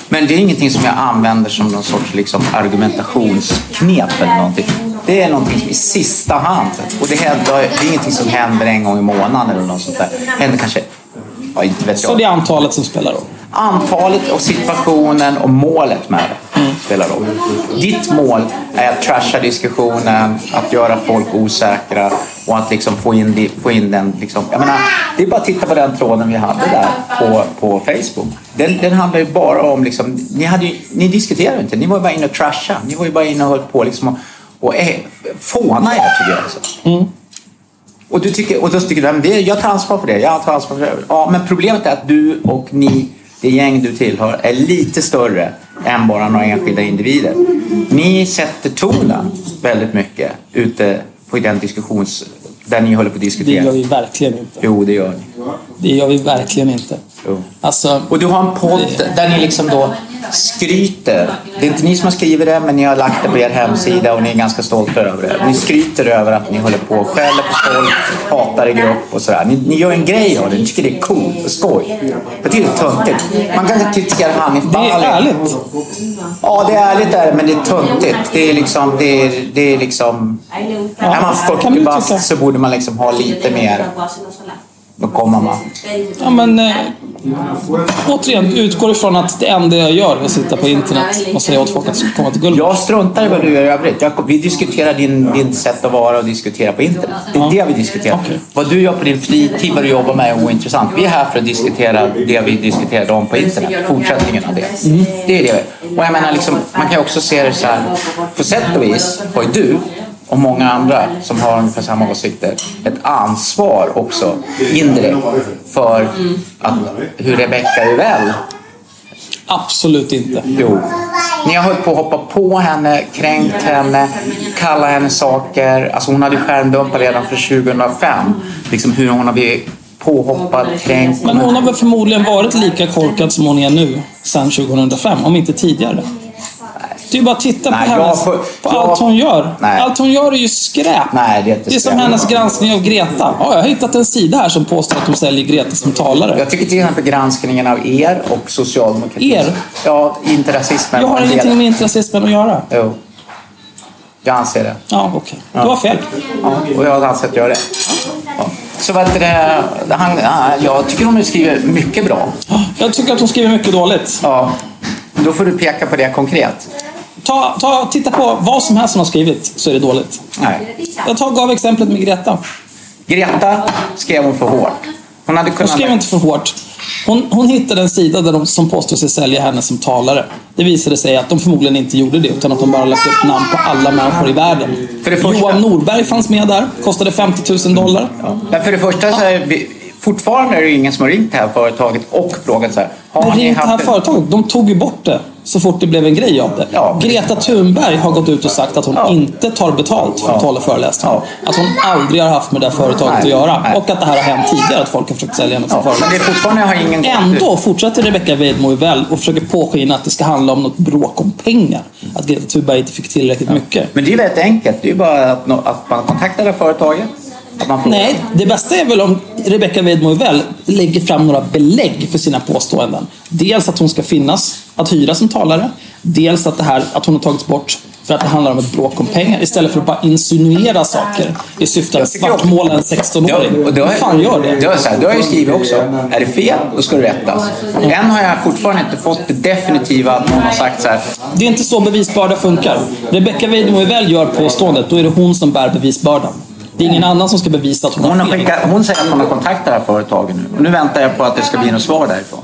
Men det är ingenting som jag använder som någon sorts liksom, argumentationsknep eller någonting. Det är någonting som i sista hand. Och det, händer, det är ingenting som händer en gång i månaden eller något sånt där. Det händer kanske, ja, inte vet jag. Så det är antalet som spelar roll. Antalet och situationen och målet med det spelar roll. Ditt mål är att trasha diskussionen, att göra folk osäkra och att liksom få, in, få in den. Liksom. Jag menar, det är bara att titta på den tråden vi hade där på, på Facebook. Den, den handlar ju bara om... Liksom, ni, hade ju, ni diskuterade inte, ni var ju bara inne och trasha. Ni var ju bara inne och höll på liksom och, och fåna er tycker jag. Alltså. Och, du tycker, och då tycker du att det, jag tar ansvar för det. Jag tar ansvar för det. Ja, men problemet är att du och ni, det gäng du tillhör, är lite större än bara några enskilda individer. Ni sätter tonen väldigt mycket ute på den diskussions... Där ni håller på att Det diskutera. gör vi verkligen inte. Jo, det gör ni. Det gör vi verkligen inte. Jo. Alltså, Och du har en podd där ni liksom då skryter. Det är inte ni som har skrivit det, men ni har lagt det på er hemsida och ni är ganska stolta över det. Ni skryter över att ni håller på och skäller på folk, hatar i grupp och sådär. Ni, ni gör en grej av det. Ni tycker det är coolt och skoj. Jag tycker det är töntigt. Man kan kritisera Hanif det är Bali. ärligt. Ja, det är ärligt där, men det är töntigt. Det är liksom... Det är, det är liksom är man kan 40 du bast så borde man liksom ha lite mer... Då kommer man. Ja, men, eh, återigen, utgår ifrån att det enda jag gör är att sitta på internet och säga åt folk att komma till Gullmars. Jag struntar i vad du gör i övrigt. Jag, vi diskuterar din, din sätt att vara och diskutera på internet. Det är det vi diskuterar. Vad du gör på din fritid, vad du jobbar med är ointressant. Vi är här för att diskutera det vi diskuterade om på internet. Fortsättningen av det. Det är det. Och jag menar, liksom, man kan också se det så här. På sätt och vis har ju du och många andra som har ungefär samma åsikter ett ansvar också indirekt för att, hur Rebecca Uvell Absolut inte. Jo. Ni har hållit på att hoppa på henne, kränkt henne, kalla henne saker. Alltså hon hade ju skärmdumpat redan för 2005. Liksom hur hon har blivit påhoppad, kränkt. Men hon har väl förmodligen varit lika korkad som hon är nu sedan 2005, om inte tidigare. Det är ju bara att titta Nej, på, hennes, får- på jag- allt hon gör. Nej. Allt hon gör är ju skräp. Nej, det är inte Det är som hennes granskning av Greta. Ja, jag har hittat en sida här som påstår att de säljer Greta som talare. Jag tycker till exempel granskningen av er och socialdemokratin. Er? Ja, inte rasismen. Jag har ingenting med intressismen att göra. Jo. Jag anser det. Ja, okej. Du Ja. har fel. Ja, och jag anser att jag gör det. Ja. Så vad det? Han, ja, jag tycker hon skriver mycket bra. Jag tycker att hon skriver mycket dåligt. Ja. Då får du peka på det konkret. Ta, ta, titta på vad som helst hon har skrivit så är det dåligt. Nej. Jag tar, gav exemplet med Greta. Greta skrev hon för hårt. Hon hade Hon kunnat... skrev inte för hårt. Hon, hon hittade en sida där de, som påstår sig sälja henne som talare. Det visade sig att de förmodligen inte gjorde det utan att de bara lagt upp namn på alla människor i världen. För det första- Johan Norberg fanns med där. Kostade 50 000 dollar. Men för det första så är vi, fortfarande är det ingen som har ringt det här företaget och frågat så här. Har Men ni ringt det här haft företaget. De tog ju bort det så fort det blev en grej av det. Greta Thunberg har gått ut och sagt att hon inte tar betalt för att hålla föreläsningar. Att hon aldrig har haft med det här företaget Nej, att göra. nej. Och att det här har hänt tidigare, att folk har försökt sälja henne som Ja, men det är fortfarande har ingen Ändå fortsätter Rebecca Weidmo väl och försöker påskina att det ska handla om något bråk om pengar. Att Greta Thunberg inte fick tillräckligt mycket. Men det är ju väldigt enkelt. Det är ju bara att, att man kontaktar det här företaget. Nej, det bästa är väl om Rebecca Weidmo väl lägger fram några belägg för sina påståenden. Dels att hon ska finnas att hyra som talare. Dels att, det här, att hon har tagits bort för att det handlar om ett bråk om pengar. Istället för att bara insinuera saker i syfte att svartmåla en 16-åring. Och det har, Vem fan gör det? Det har, jag jag ju skrivit också. Är det fel, då ska det rättas. Än har jag fortfarande inte fått det definitiva att någon har sagt så här. Det är inte så bevisbörda funkar. Rebecca Weidmo väl gör påståendet, då är det hon som bär bevisbördan. Det är ingen annan som ska bevisa att hon Hon, har fel. skickat, hon säger att hon har kontaktat det här företaget nu. Och nu väntar jag på att det ska bli något svar därifrån.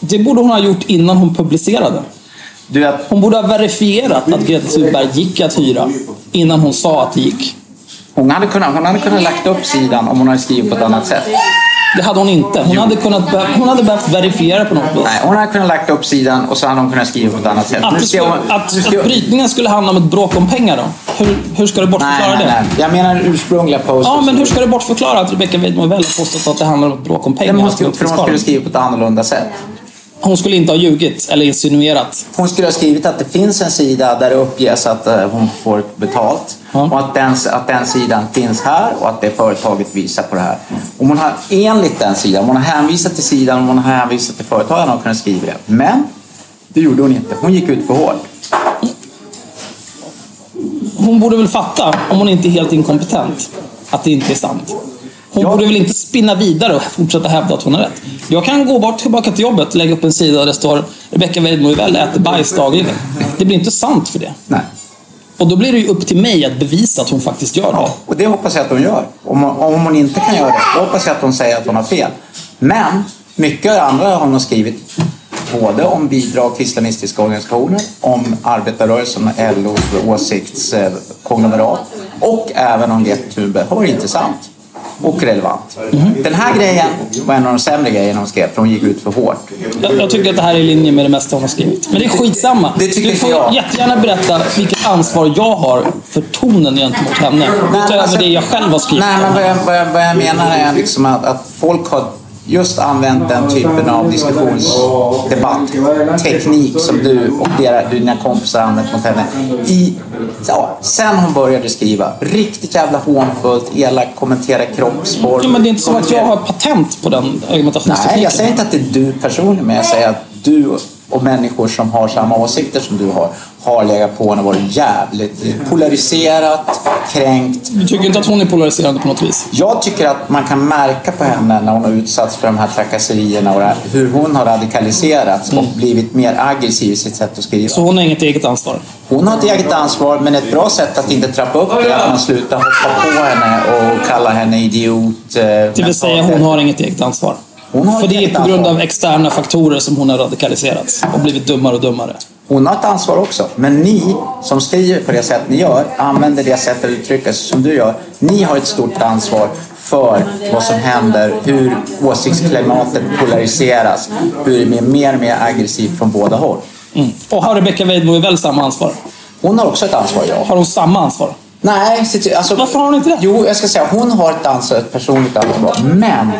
Det borde hon ha gjort innan hon publicerade. Vet, Hon borde ha verifierat att Greta Thunberg gick att hyra innan hon sa att det gick. hon, hade kunnat, hon hade kunnat lagt upp sidan om hon hade skrivit på ett annat sätt. Det hade hon inte. Hon hade, kunnat, hon hade behövt verifiera på något. Nej, hon hade kunnat lagt upp sidan och så hade hon kunnat skriva på ett annat sätt. Att, Nu det ska hon- att, nu ska att brytningen skulle handla om ett bråk om pengar då? Hur, hur ska du bortförklara Nej, nej, det? nej. Jag menar ursprungliga posten. Ja, men hur ska du bortförklara att Rebecca Weidmo väl har påstått att det handlar om ett bråk om pengar? Men hon för hon skulle skriva på ett annorlunda sätt. Hon skulle inte ha ljugit eller insinuerat. Hon skulle ha skrivit att det finns en sida där det uppges att eh, hon får betalt. Och att den, att den sidan finns här och att det företaget visar på det här. Om hon har enligt den sidan, om hon har hänvisat till sidan, om hon har hänvisat till företaget, hade hon kunnat skriva det. Men det gjorde hon inte. Hon gick ut för hårt. Hon borde väl fatta, om hon inte är helt inkompetent, att det inte är sant. Hon borde väl inte spinna vidare och fortsätta hävda att hon har rätt. Jag kan gå bort tillbaka till jobbet och lägga upp en sida där det står Rebecca Weidmo väl äter bajs dagligen. Det blir inte sant för det. Nej. Och då blir det ju upp till mig att bevisa att hon faktiskt gör det. Och det hoppas jag att hon gör. Om, om hon inte kan göra det, då hoppas jag att hon säger att hon har fel. Men mycket av det andra har hon skrivit både om bidrag till islamistiska organisationer, om arbetarrörelsen och LOs åsiktskonglomerat och även om Greta Thunberg har varit intressant och relevant. Den här grejen var en av de sämre grejerna hon skrev, för hon gick ut för hårt. Jag, jag tycker att det här är i linje med det mesta hon har skrivit. Men det är skitsamma. Det tycker du får jag. jättegärna berätta vilket ansvar jag har för tonen gentemot henne. Utöver alltså- det jag själv har skrivit. Nej, men vad jag, vad jag, vad jag menar är liksom att, att folk har just använt den typen av diskussionsdebattteknik som du och dera, dina kompisar använt mot henne. I, ja, sen hon började skriva. Riktigt jävla hånfullt, elak, kommentera kroppsform. Ja, men det är inte som att jag har patent på den argumentationstekniken. Nej, jag säger inte att det är du personligen, men jag säger att du och människor som har samma åsikter som du har, har legat på henne och varit jävligt polariserat, kränkt. Du tycker inte att hon är polariserande på något vis? Jag tycker att man kan märka på henne när hon har utsatts för de här trakasserierna och här, hur hon har radikaliserats och blivit mer aggressiv i sitt sätt att skriva. Så hon har inget eget ansvar? Hon har ett eget ansvar, men ett bra sätt att inte trappa upp det är att man slutar hoppa på henne och kalla henne idiot. eh, Det vill säga hon har inget eget ansvar? För det är på grund ansvar. av externa faktorer som hon har radikaliserats och blivit dummare och dummare. Hon har ett ansvar också. Men ni som skriver på det sätt ni gör, använder det sättet att uttrycka sig som du gör. Ni har ett stort ansvar för vad som händer, hur åsiktsklimatet polariseras, hur det blir mer och mer aggressivt från båda håll. Mm. Och har Rebecca Weidmo väl samma ansvar? Hon har också ett ansvar, ja. Har hon samma ansvar? Nej, alltså, Varför har hon inte det? Jo, jag ska säga hon har ett ansvar, ett personligt ansvar. Men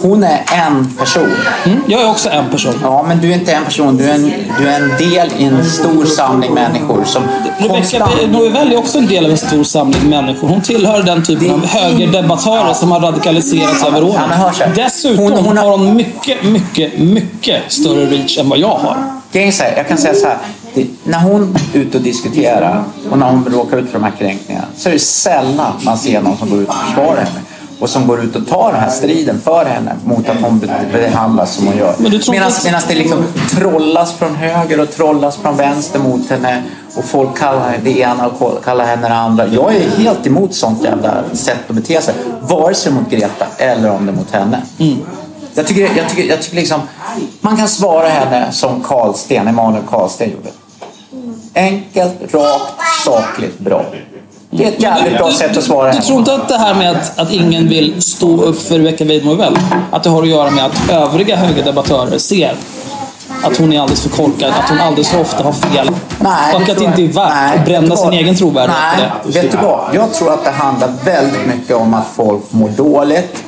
hon är en person. Mm, jag är också en person. Ja, men du är inte en person. Du är en, du är en del i en stor samling människor som Rebecca konstant... Väl är också en del av en stor samling människor. Hon tillhör den typen av högerdebattörer som har radikaliserats över åren. Ja, så här. Dessutom Hon- hon har- har hon mycket, mycket, mycket större reach än vad jag har. Jag kan säga så här. Det, när hon är ute och diskuterar och när hon råkar ut för de här kränkningarna så är det sällan man ser någon som går ut och försvarar henne. Och som går ut och tar den här striden för henne mot att hon be- behandlas som hon gör. Medan det liksom trollas från höger och trollas från vänster mot henne och folk kallar det ena och kallar henne det andra. Jag är helt emot sånt jävla sätt att bete sig. Vare sig mot Greta eller om det är mot henne. Jag tycker, jag, tycker, jag tycker liksom, man kan svara henne som Karlsten, Emanuel Karlsten gjorde. Enkelt, rakt, sakligt, bra. Det är ett jävligt bra sätt att svara Du tror inte att det här med att, att ingen vill stå upp för Rebecca Weidmo väl, att det har att göra med att övriga högerdebattörer ser att hon är alldeles för korkad, att hon alldeles för ofta har fel. Nej, och att det inte är värt Nej, att bränna sin egen trovärdighet Nej, vet du vad? Jag tror att det handlar väldigt mycket om att folk mår dåligt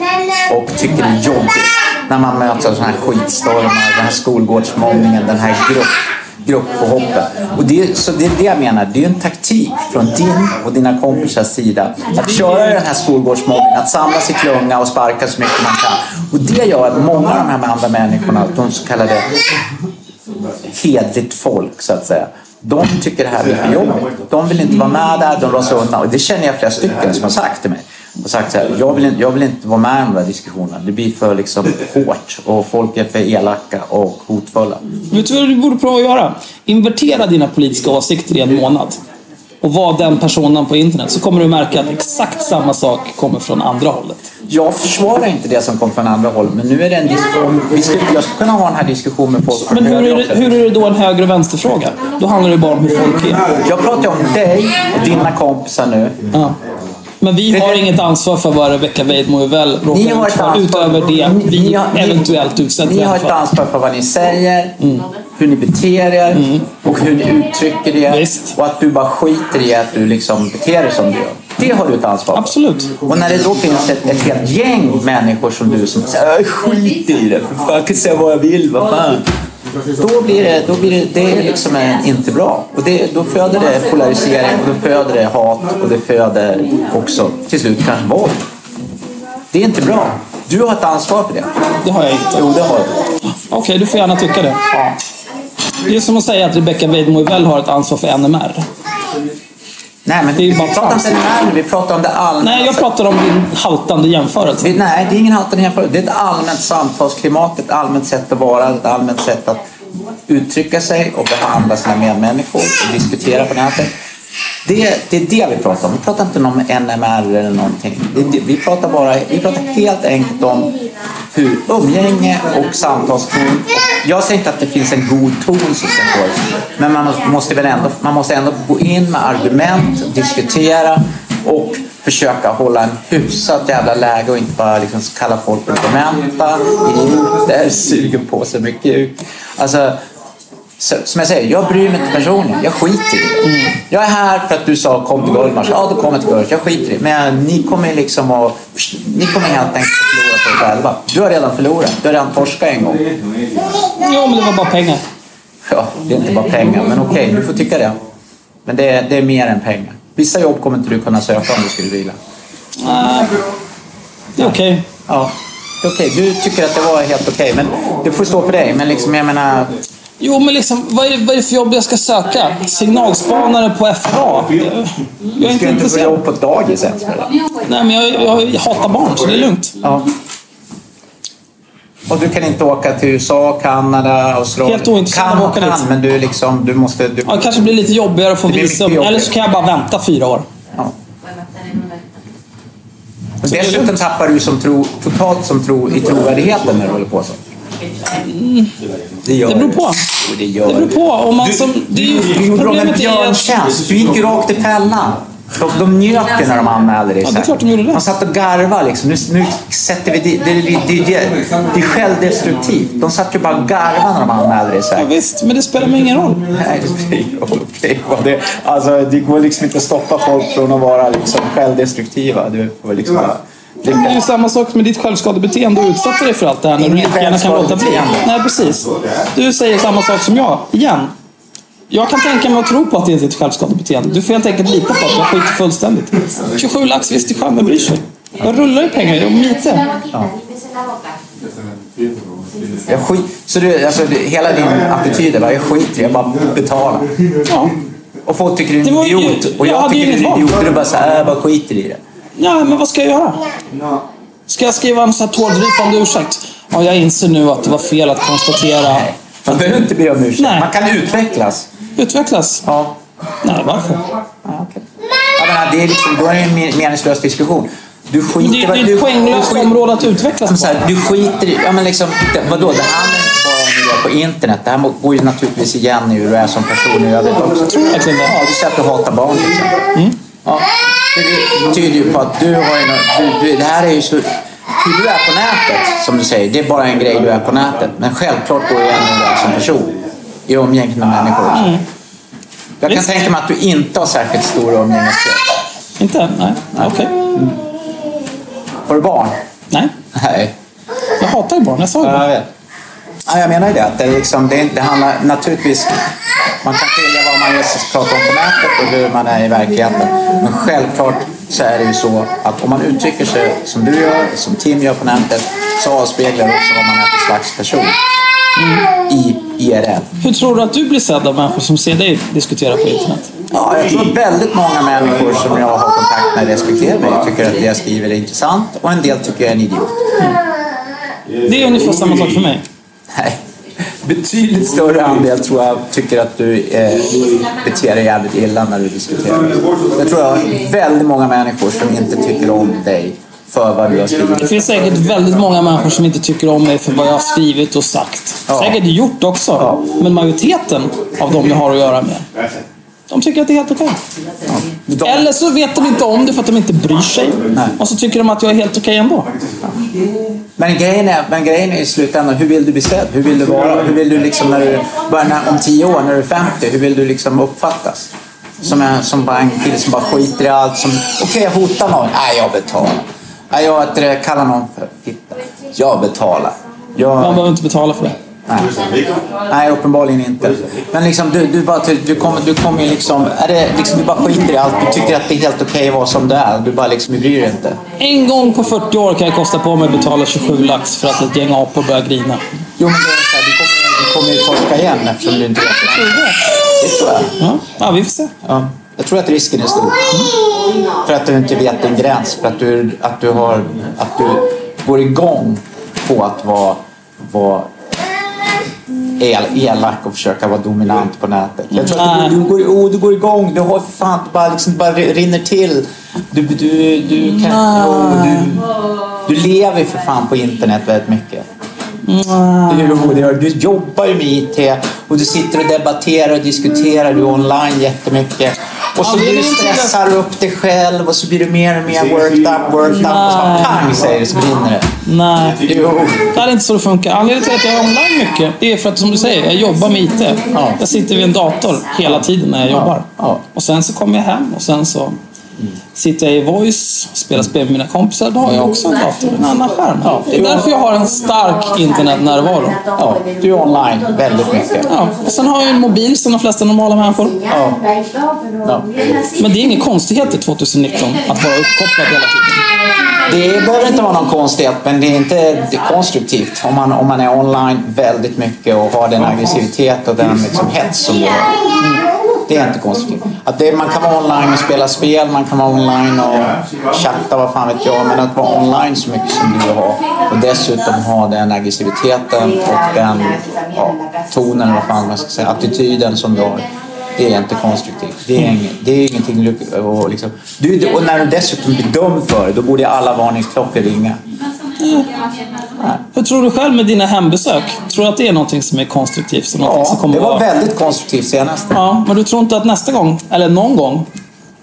och tycker det är jobbigt när man möts av sådana här skitstormar, den här skolgårdsmobbningen, den här grupp, grupppåhoppen. Och det, så det är det jag menar, det är en taktik från din och dina kompisars sida att köra den här skolgårdsmobbningen, att samlas i klunga och sparka så mycket man kan. Och det gör att många av de här andra människorna, de så kallade hedligt folk så att säga. De tycker det här blir för jobbigt. De vill inte vara med där, de drar sig undan. Och det känner jag flera stycken som har sagt till mig. Och sagt så här, jag vill, inte, jag vill inte vara med i de där diskussionerna. Det blir för liksom hårt och folk är för elaka och hotfulla. Vet du vad du borde prova att göra? Invertera dina politiska åsikter i en månad. Och var den personen på internet så kommer du märka att exakt samma sak kommer från andra hållet. Jag försvarar inte det som kom från andra håll, men nu är det en diskussion. Jag ska kunna ha den här diskussionen med folk Men hur är, det, hur är det då en höger och vänsterfråga? Då handlar det bara om hur folk är. Jag pratar om dig och dina kompisar nu. Ja. Men vi har inget ansvar för vad Rebecca Weidmo väl råkar ut för utöver det vi Ni har- eventuellt utsätter Ni har ett ansvar för vad ni säger, hur ni beter er och hur ni uttrycker er. Och att du bara skiter i att du liksom beter dig som du gör. Det har du ett ansvar för. Absolut. Och när det då finns ett, ett helt gäng människor som du som säger "Jag skiter i det, för fan jag kan säga vad jag vill, vad fan. Då blir det, då blir det, det är liksom en, inte bra. Och det, då föder det polarisering och då föder det hat och det föder också till slut kanske våld. Det är inte bra. Du har ett ansvar för det. Det har jag inte. Jo, det har du. Okej, du får gärna tycka det. Det är som att säga att Rebecca Weidmo väl har ett ansvar för NMR. Nej, men det är ju bara vi pratar inte här nu, vi pratar om det allmänna. Nej, jag pratar om din haltande jämförelse. Det, nej, det är ingen haltande jämförelse. Det är ett allmänt samtalsklimat, ett allmänt sätt att vara, ett allmänt sätt att uttrycka sig och behandla sina medmänniskor och diskutera på nätet. Det, det är det vi pratar om. Vi pratar inte om NMR eller någonting. Det, det, vi, pratar bara, vi pratar helt enkelt om hur umgänge och samtalston. Jag säger inte att det finns en god ton som ska få men man måste, väl ändå, man måste ändå gå in med argument, diskutera och försöka hålla en hyfsat jävla läge och inte bara liksom kalla folk för dementa, idioter, suger på sig mycket. Alltså, så, som jag säger, jag bryr mig inte personligen. Jag skiter i det. Jag är här för att du sa kom till Gullmars. Ja, då kommer jag till Gullmars. Jag skiter i det. Men ni kommer liksom att... Ni kommer helt enkelt att förlora på er själva. Du har redan förlorat. Du har redan torskat en gång. Ja, men det var bara pengar. Ja, det är inte bara pengar. Men okej, du får tycka det. Men det är, det är mer än pengar. Vissa jobb kommer inte du kunna söka om du skulle vilja. Nej, det är okej. Ja, det är okej. Du tycker att det var helt okej. Men det får stå på dig. Men liksom, jag menar... Jo, men liksom, vad är, det, vad är det för jobb jag ska söka? Signalspanare på FA? Jag, jag är Du inte ska inte få intresserad. jobb på ett dagis ens. Nej, men jag, jag, jag hatar barn, så det är lugnt. Ja. Och du kan inte åka till USA, Kanada, Australien. Helt ointresserad kan av och att åka kan, dit. men du liksom, du måste... Du... Ja, det kanske blir lite jobbigare att få Det visum. Eller så kan jag bara vänta fyra år. Ja. Och dessutom tappar du som tro, totalt som tro, i trovärdigheten när du håller på så. Det gör Det beror du. på. Jo, det gör Det beror på. Om man Du, som, det är ju, du, gjorde dem en björntjänst. Du gick ju rakt i fällan. De, de njöt ju när de anmälde dig. Ja, så det är klart de gjorde det. De satt och garvade liksom. Nu, nu sätter vi det. Det, det, det, det, det är självdestruktivt. De satt ju bara och garvade när de anmälde dig. Så Ja, visst, men det spelar mig ingen roll. Nej, det spelar ingen roll. Okej, vad det, alltså, det går liksom inte att stoppa folk från att vara liksom självdestruktiva. Du får liksom bara... Det är ju samma sak med ditt självskadebeteende och utsätta dig för allt det här när du lika gärna kan låta bli. Nej, precis. Du säger samma sak som jag, igen. Jag kan tänka mig att tro på att det är ditt självskadebeteende. Du får helt enkelt lita på att jag skiter fullständigt. 27 lax, visst i sjön, vem bryr sig? Jag rullar i pengar, jag är mite. Jag skit, så du, alltså, hela din attityd är bara, jag skiter jag bara betalar. Ja. Och folk tycker du är en ju- idiot. Och jag ju tycker du är en idiot. Och du bara såhär, jag bara skiter i det. Ja, men vad ska jag göra? Ska jag skriva en sån här tårdrypande ursäkt? Ja, jag inser nu att det var fel att konstatera. Man behöver inte be om ursäkt. Nej. Man kan utvecklas. Utvecklas? Ja. Nej, varför? Ja. Jag menar, det är liksom, då är det en me- meningslös diskussion. Du skiter Det är det ett poänglöst område att utvecklas på. här, du skiter i... Ja, men liksom, det, vadå? Det handlar inte bara om du är på internet. Det här går ju naturligtvis igen i hur du är som person i övrigt också. Tror verkligen det? Ja, du säger att du hatar barn till exempel. Ja, det tyder ju på att du har ju nå- du, du, Det här är ju så... hur du är på nätet, som du säger, det är bara en grej du är på nätet. Men självklart går det ännu där som person. I umgänget med människor. Mm. Jag kan tänka mig att du inte har särskilt stor umgängeskrets. Inte? Nej. Okej. Har du barn? Nej. Nej. Jag hatar ju barn, jag sa ju Ja, jag det. vet. Ja, jag menar ju det. Att det, är liksom, det, det handlar naturligtvis... Man kan skilja vad man pratar om på nätet och hur man är i verkligheten. Men självklart så är det ju så att om man uttrycker sig som du gör, som Tim gör på nätet, så avspeglar det också vad man är för slags person. I IRL. Hur tror du att du blir sedd av människor som ser dig diskutera på internet? Ja, jag tror väldigt många människor som jag har kontakt med respekterar mig tycker att det jag skriver är intressant och en del tycker jag är en idiot. Det är ungefär samma sak för mig. Nej. Betydligt större andel tror jag tycker att du eh, beter dig jävligt illa när du diskuterar. Jag tror jag väldigt många människor som inte tycker om dig för vad du har Det skrivit. finns säkert väldigt många människor som inte tycker om mig för vad jag har skrivit och sagt. Säkert gjort också. Men majoriteten av de jag har att göra med, de tycker att det är helt okej. Eller så vet de inte om det för att de inte bryr sig. Och så tycker de att jag är helt okej ändå. Men grejen, är, men grejen är i slutändan, hur vill du bli sedd? Hur vill du vara? Hur vill du liksom när du, bara när, om tio år, när du är 50, hur vill du liksom uppfattas? Som, en, som bara en kille som bara skiter i allt. Som, Okej, jag hotar någon. Nej, jag betalar. Nej, jag kallar någon för fitta. Jag betalar. Jag, Man behöver inte betala för det. Nej. Nej, uppenbarligen inte. Men liksom, du, du, bara, du kommer, du kommer ju liksom, är det, liksom... Du bara skiter i allt. Du tycker att det är helt okej att vara som du är. Du bara liksom, du bryr dig inte. En gång på 40 år kan jag kosta på mig att betala 27 lax för att ett gäng apor börjar grina. Jo, men det är så här, du, kommer, du kommer ju torska igen eftersom du inte vet. Det tror jag. Ja, ja vi får se. Ja. Jag tror att risken är stor. För att du inte vet din gräns. För att du, att du, har, att du går igång på att vara, vara el, elak och försöka vara dominant på nätet. Jag tror att du, du, går, oh, du går igång. Du har för fan bara, liksom, bara rinner till. Du, du, du, kan, oh, du, du lever för fan på internet väldigt mycket. Jo, det gör du. Du jobbar ju med IT och du sitter och debatterar och diskuterar. Du online jättemycket. Och så Ja, du stressar upp dig själv och så blir du mer och mer worked up, worked up. Och så pang säger det så brinner det. Nej, Jo. det är inte så det funkar. Anledningen till att jag är online mycket, det är för att som du säger, jag jobbar med IT. Jag sitter vid en dator hela tiden när jag jobbar. Och sen så kommer jag hem och sen så sitter jag i voice, spelar spel med mina kompisar. Då har jag också en dator, en annan skärm. Det är därför jag har en stark internetnärvaro. Ja, du är online väldigt mycket. Ja. Och sen har jag en mobil som de flesta normala människor. Ja. Men det är ingen konstighet i 2019 att vara uppkopplad hela tiden. Det behöver inte vara någon konstighet, men det är inte det är konstruktivt om man, om man är online väldigt mycket och har den aggressivitet och den liksom hets som du har. Det är inte konstruktivt. Att det, man kan vara online och spela spel, man kan vara online och chatta, vad fan vet jag. Men att vara online så mycket som du har och dessutom ha den aggressiviteten och den ja, tonen, vad fan man ska säga, attityden som du har. Det är inte konstruktivt. Det är, inget, det är ingenting du... Och, liksom, du och när du dessutom blir dömd för det, då borde alla varningsklockor ringa. Hur tror du själv med dina hembesök? Tror du att det är någonting som är konstruktivt? Som någonting som Ja, kommer det var väldigt konstruktivt senast. Ja, men du tror inte att nästa gång, eller någon gång,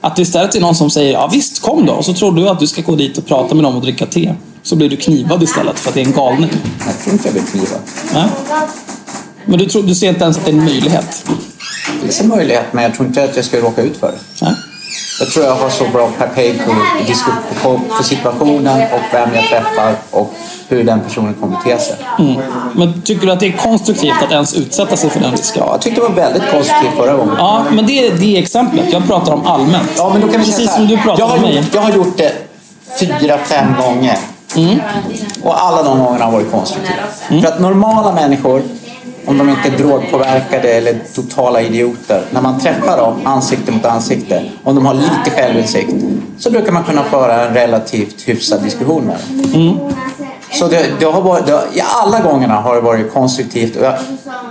att det istället är någon som säger ja visst kom då och så tror du att du ska gå dit och prata med dem och dricka te. Så blir du knivad istället för att det är en galning. Jag tror inte jag blir knivad. Nej. Men du, tror, du ser inte ens att det är en möjlighet? Det finns en möjlighet, men jag tror inte att jag ska råka ut för det. Nej. Jag tror jag har så bra pejl på, på, på situationen och vem jag träffar och hur den personen kommer bete sig. Mm. Men tycker du att det är konstruktivt att ens utsätta sig för den risken? Ja, jag tyckte det var väldigt konstruktivt förra gången. Ja, men det är det exemplet. Jag pratar om allmänt. Ja, men då kan vi Precis som du pratar jag har om mig. gjort, Jag har gjort det fyra, fem gånger. Mm. Och alla de gångerna har varit konstruktiva. För att normala människor, om de inte är drogpåverkade eller totala idioter, när man träffar dem ansikte mot ansikte, om de har lite självinsikt, så brukar man kunna föra en relativt hyfsad diskussion med dem. Mm. Så det, det har varit, det alla gångerna har det varit konstruktivt och jag har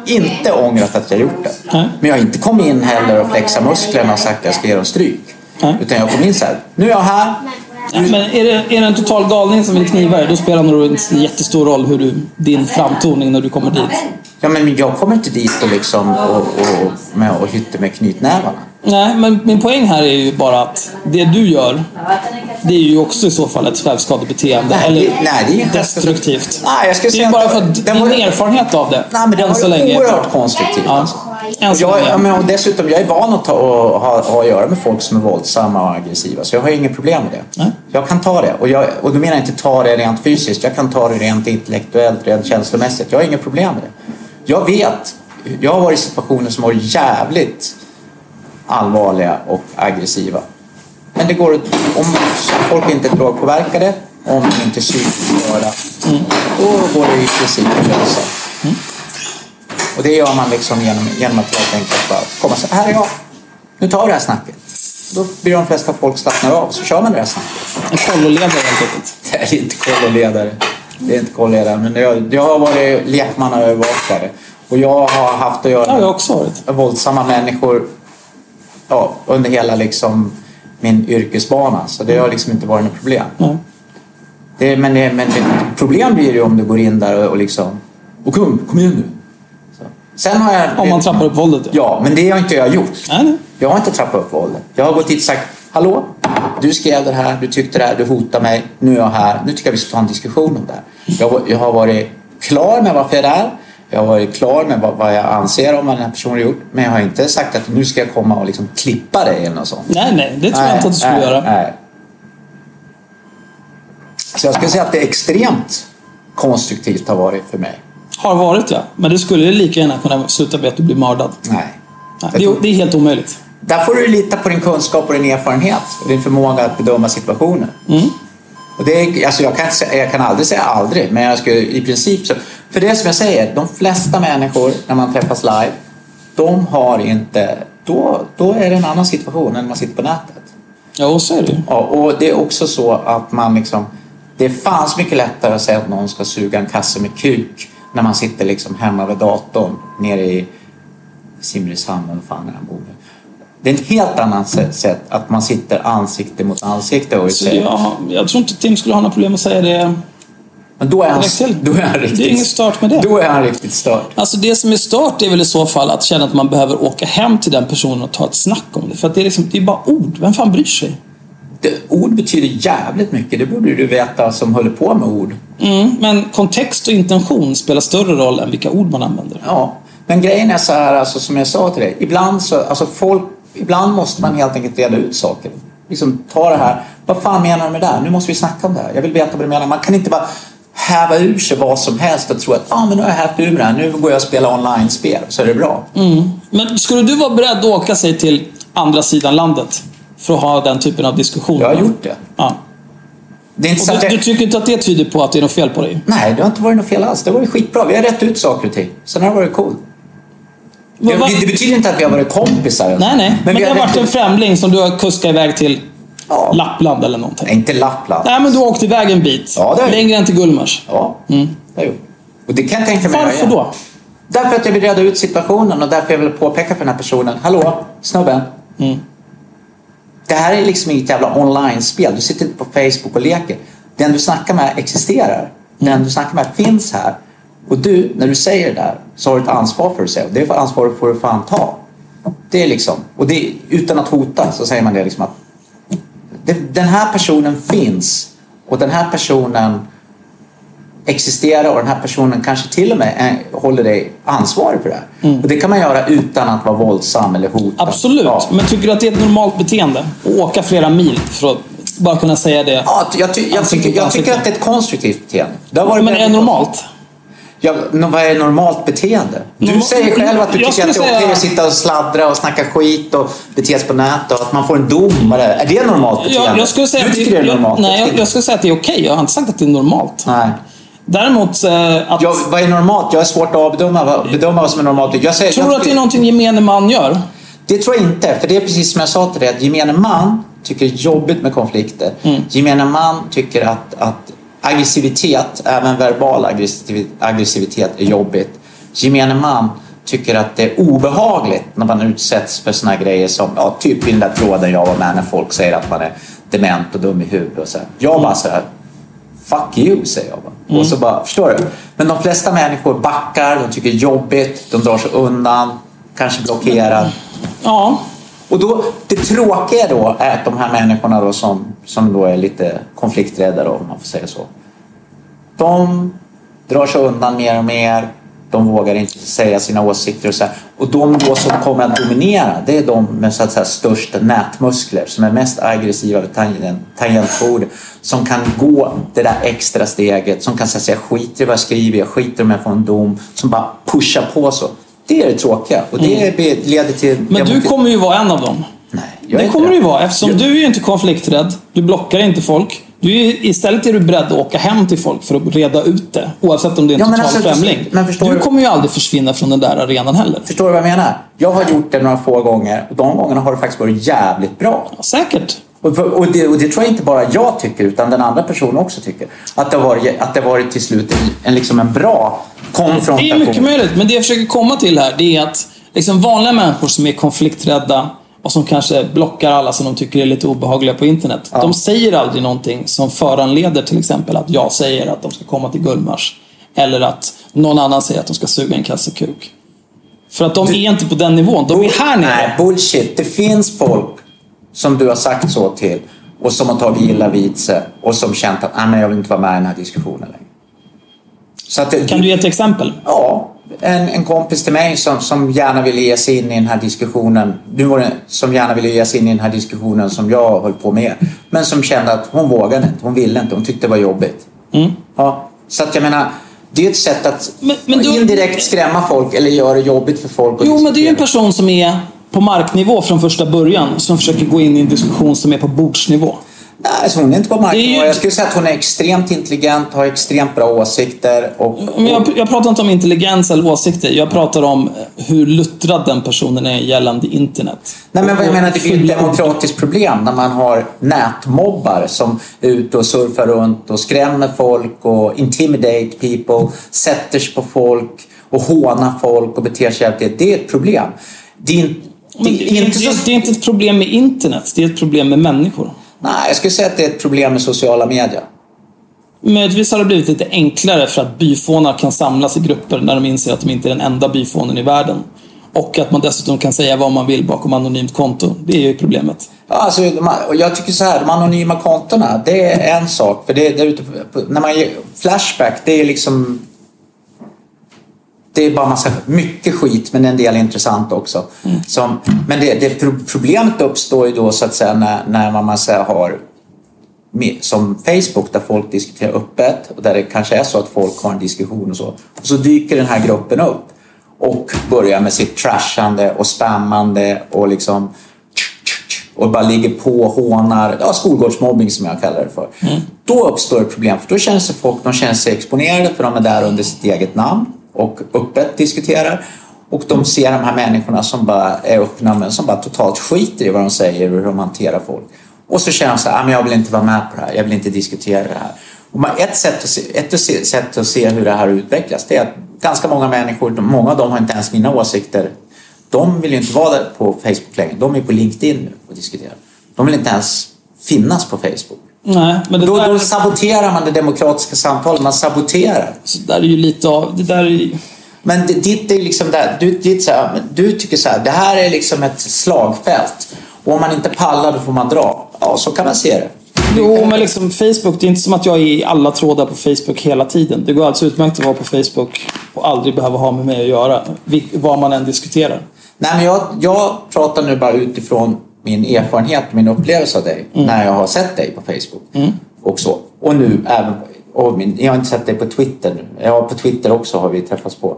inte ångrat att jag gjort det. Men jag har inte kommit in heller och flexat musklerna och sagt att jag ska ge dem stryk. Utan jag kom in så här, nu är jag här, Ja, men är det, är det en total galning som vill kniva dig, då spelar det nog en jättestor roll hur du, din framtoning när du kommer dit. Ja, men jag kommer inte dit och liksom och, och, med och hytter med knytnävarna. Nej, men min poäng här är ju bara att det du gör, det är ju också i så fall ett självskadebeteende. Nej, eller det- nej, det är inte- destruktivt. Nej, jag skulle det säga är att bara det för var- att det din var- erfarenhet av det, Nej, men det än var så ju länge. är oerhört bra. konstruktivt. Ja. Alltså. Jag, länge. ja, men, och dessutom, jag är van att ta, och ha, ha att göra med folk som är våldsamma och aggressiva. Så jag har inget problem med det. Jag kan ta det. Och, jag, och då menar jag inte ta det rent fysiskt. Jag kan ta det rent intellektuellt, rent känslomässigt. Jag har inget problem med det. Jag vet. Jag har varit i situationer som varit jävligt allvarliga och aggressiva. Men det går om folk inte är drogpåverkade, om de inte är psykiskt störda, då går det i princip att lösa. Och det gör man liksom genom, genom att helt enkelt bara komma säga, här är jag, nu tar vi det här snacket. Då blir de flesta folk slappnar av så kör man det här snacket. En kolloledare helt enkelt. Det är inte kolloledare. Det är inte kolloledare. Men jag, jag har varit lekmannaövervakare. Och jag har haft att göra Ja, med våldsamma människor ja, under hela liksom, min yrkesbana. Så det har liksom inte varit något problem. Nej. Det, men det, men det, problem blir det ju om du går in där och, och liksom... Och kom, kom igen nu. Så. Sen har jag... Om man trappar upp våldet. Ja, men det har inte jag gjort. Nej. Jag har inte trappat upp våldet. Jag har gått dit och sagt Hallå, du skrev det här, du tyckte det här, du hotar mig. Nu är jag här. Nu tycker jag vi ska ta en diskussion om det här. Jag, jag har varit klar med varför jag är där. Jag har varit klar med vad, vad jag anser om vad den här personen har gjort. Men jag har inte sagt att nu ska jag komma och liksom klippa dig eller något sånt. Nej, nej, det tror jag inte att du skulle nej, göra. Nej. Så jag skulle säga att det är extremt konstruktivt har varit för mig. Har varit ja. Men det skulle lika gärna kunna sluta med att du blir mördad. Nej. Nej, det, är, det är helt omöjligt. Där får du lita på din kunskap och din erfarenhet och din förmåga att bedöma situationer. Mm. Och det är, alltså jag, kan, jag kan aldrig säga aldrig, men jag skulle i princip så. För det är som jag säger, de flesta människor när man träffas live, de har inte... Då, då är det en annan situation än när man sitter på nätet. Ja, så är det. Ja, och det är också så att man liksom... Det är fanns mycket lättare att säga att någon ska suga en kasse med kuk när man sitter liksom hemma vid datorn nere i Simrishamn eller fan är han bor nu. Det är ett helt annat sätt, att man sitter ansikte mot ansikte och Så säger... jag, jag tror inte Tim skulle ha några problem att säga det. Men då är han, då är han riktigt... Det är inget stört med det. Då är han riktigt störd. Alltså det som är stört är väl i så fall att känna att man behöver åka hem till den personen och ta ett snack om det. För att det är, liksom, det är bara ord. Vem fan bryr sig? Det, ord betyder jävligt mycket. Det borde du veta som håller på med ord. Mm, men kontext och intention spelar större roll än vilka ord man använder. Ja, men grejen är så här, alltså, som jag sa till dig. Ibland, så, alltså, folk, ibland måste man helt enkelt reda ut saker. Liksom, ta det här. Vad fan menar du med det där? Nu måste vi snacka om det här. Jag vill veta vad du menar. Man kan inte bara häva ur sig vad som helst och tro att ah, men nu har jag hävt ur mig det här. Nu går jag och spelar online-spel så är det bra. Mm. Men skulle du vara beredd att åka sig till andra sidan landet för att ha den typen av diskussion? Jag har gjort det. Ja. Det är inte du, jag... du tycker inte att det tyder på att det är något fel på dig? Nej, det har inte varit något fel alls. Det har varit skitbra. Vi har rätt ut saker och ting. Sen har det varit coolt. Det, det, betyder inte att vi har varit kompisar. Nej, nej. Men, vi det har varit en främling som du har kuskat iväg till Ja. Lappland eller någonting. Nej, inte Lappland. Nej, men du har åkt iväg en bit. Ja, det jag. Längre än till Gullmars. Ja, Mm. det gjort. Och det kan jag tänka mig Varför då? Därför att jag vill reda ut situationen och därför jag vill påpeka för den här personen. Hallå, snubben. Mm. Det här är liksom inget jävla online-spel. Du sitter inte på Facebook och leker. Den du snackar med existerar. Den du snackar med finns här. Och du, när du säger det där, så har du ett ansvar för att säga. Och det ansvaret får du fan ta. Det är liksom, och det är, utan att hota så säger man det liksom att den här personen finns och den här personen existerar och den här personen kanske till och med håller dig ansvarig för det här. Och det kan man göra utan att vara våldsam eller hota. Absolut. Ja. Men tycker du att det är ett normalt beteende? Att åka flera mil för att bara kunna säga det? Ja, jag, ty, jag, tycker, jag tycker att det är ett konstruktivt beteende. Men är det normalt? Ja, vad är normalt beteende? Du säger själv att du Jag tycker att det är okej att sitta och sladdra och snacka skit och bete sig på nätet och att man får en dom. Eller, är det normalt beteende? Jag, jag säga du tycker det är jag, normalt Nej, jag, jag skulle säga att det är okej. Jag har inte sagt att det är normalt. Nej. Däremot eh, att... Ja, vad är normalt? Jag är svårt att avbedöma vad, bedöma vad som är normalt. Jag säger, tror du jag att det är någonting gemene man gör? Det tror jag inte, för det är precis som jag sa till dig, att gemene man tycker det är jobbigt med konflikter. Mm. Gemene man tycker att, att aggressivitet, även verbal aggressiv- aggressivitet, är jobbigt. Gemene man tycker att det är obehagligt när man utsätts för såna grejer som, ja, typ den där tråden jag var med när folk säger att man är dement och dum i huvudet. Och så. Jag bara så här, Fuck you, säger jag bara. Och så bara, förstår du? Men de flesta människor backar, de tycker det är jobbigt, de drar sig undan, kanske blockerar. Ja. Och då, det tråkiga då är att de här människorna då som, som då är lite konflikträdda då, om man får säga så. De drar sig undan mer och mer. De vågar inte säga sina åsikter och så här. Och de då som kommer att dominera, det är de med så att säga störst nätmuskler, som är mest aggressiva vid tangentbordet, som kan gå det där extra steget, som kan säga skiter i vad jag skriver, jag skiter om jag får en dom, som bara pushar på så. Det är det tråkiga och det be- leder till... Mm. Men du kommer ju vara en av dem. jag är det kommer det. du ju vara eftersom du är ju inte konflikträdd. Du blockar inte folk. Du är, istället är du beredd att åka hem till folk för att reda ut det. Oavsett om det är en Ja, total alltså, främling. du kommer ju aldrig försvinna från den där arenan heller. Förstår du vad jag menar? Jag har gjort det några få gånger och de gångerna har det faktiskt varit jävligt bra. säkert. Och, och, det, och det tror jag inte bara jag tycker utan den andra personen också tycker. Att det har varit, att det varit till slut en, liksom en bra konfrontation. Det är mycket möjligt, men det jag försöker komma till här det är att liksom vanliga människor som är konflikträdda och som kanske blockar alla som de tycker är lite obehagliga på internet. De säger aldrig någonting som föranleder till exempel att jag säger att de ska komma till Gullmars. Eller att någon annan säger att de ska suga en kasse kuk. För att de är inte på den nivån. De är här nere. Nej, bullshit. Det finns folk som du har sagt så till och som har tagit illa vid sig och som känt att "Nej, men jag vill inte vara med i den här diskussionen längre. Så att Kan du ge ett exempel? Ja, en, en kompis till mig som, som gärna ville ge sig in i den här diskussionen. Nu var det som gärna ville ge sig in i den här diskussionen som jag höll på med. Men som kände att hon vågade inte, hon ville inte, hon tyckte det var jobbigt. Mm. Ja, så att jag menar, det är ett sätt att men då- indirekt skrämma folk eller göra det jobbigt för folk. Jo, men det är ju en person som är på marknivå från första början. Som försöker gå in i en diskussion som är på bordsnivå. Nej, alltså hon är inte på marknivå. Det är ju- Jag skulle säga att hon är extremt intelligent, har extremt bra åsikter. Och, Men jag, jag pratar inte om intelligens eller åsikter. Jag pratar om hur luttrad den personen är gällande internet. Nej, men vad jag Och menar, det blir ett fulla- demokratiskt problem när man har nätmobbar som är ute och surfar runt och skrämmer folk och intimidate people, sätter sig på folk och hånar folk och beter sig alltid. Det är ett problem. Det är, det det, är inte så... det, är inte ett problem med internet. Det är ett problem med människor. Nej, jag skulle säga att det är ett problem med sociala medier. Möjligtvis har det blivit lite enklare för att byfånar kan samlas i grupper när de inser att de inte är den enda byfånen i världen. Och att man dessutom kan säga vad man vill bakom anonymt konto. Det är ju problemet. Ja, alltså, jag tycker så här, de anonyma kontona, det är en sak. För det, det när man Flashback, det är liksom... Det är bara massa, mycket skit, men en del intressant också. Som, men det, det, pro- problemet uppstår ju då så att säga när, när man, man säger, har med, som Facebook där folk diskuterar öppet och där det kanske är så att folk har en diskussion och så. Och så dyker den här gruppen upp och börjar med sitt trashande och spammande och liksom och bara ligger på och hånar, ja, skolgårdsmobbing som jag kallar det för. Då uppstår ett problem, för då känner sig folk de känner sig exponerade för de är där under sitt eget namn och öppet diskuterar. Och de ser de här människorna som bara är öppna men som bara totalt skiter i vad de säger och hur de hanterar folk. Och så känner de så här, ah, men jag vill inte vara med på det här, jag vill inte diskutera det här. Och man- ett sätt, att se, ett sätt att se hur det här utvecklas det är att ganska många människor, många av dem har inte ens mina åsikter de vill ju inte vara där på Facebook längre. De är på LinkedIn nu och diskuterar. De vill inte ens finnas på Facebook. Nej, men Då, där, då saboterar man det demokratiska samtalet. Man saboterar. så där är ju lite av... Det där är. Men det- ditt är liksom där, du, ditt så här, du tycker så här, det här är liksom ett slagfält. Och om man inte pallar då får man dra. Ja, så kan man se det. Jo, men liksom Facebook, det är inte som att jag är i alla trådar på Facebook hela tiden. Det går alltså utmärkt att vara på Facebook och aldrig behöva ha med mig att göra. Vad man än diskuterar. Nej, men jag, jag pratar nu bara utifrån min erfarenhet min upplevelse av dig när jag har sett dig på Facebook. Och så. Och nu även och min, jag har inte sett dig på Twitter nu. Ja, på Twitter också har vi träffats på.